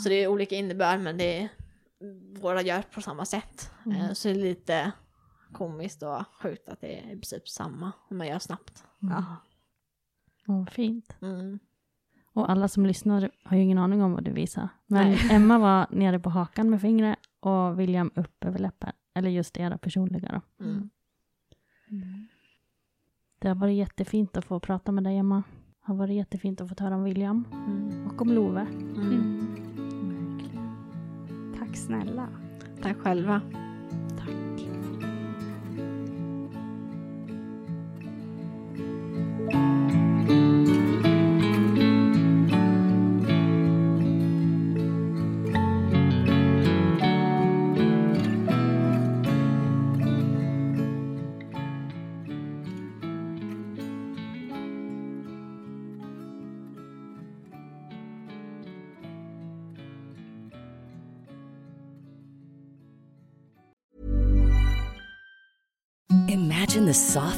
Så det är olika innebörd men det är, våra gör på samma sätt. Eh, Så det är lite komiskt och sjukt att det är i princip samma om man gör snabbt. Ja. Åh, vad fint. Mm. Och alla som lyssnar har ju ingen aning om vad du visar. Men Nej. Emma var nere på hakan med fingret och William upp över läppen. Eller just era personliga då. Mm. Det har varit jättefint att få prata med dig Emma. Det har varit jättefint att få höra om William Mm. och om Love. Tack snälla. Tack själva.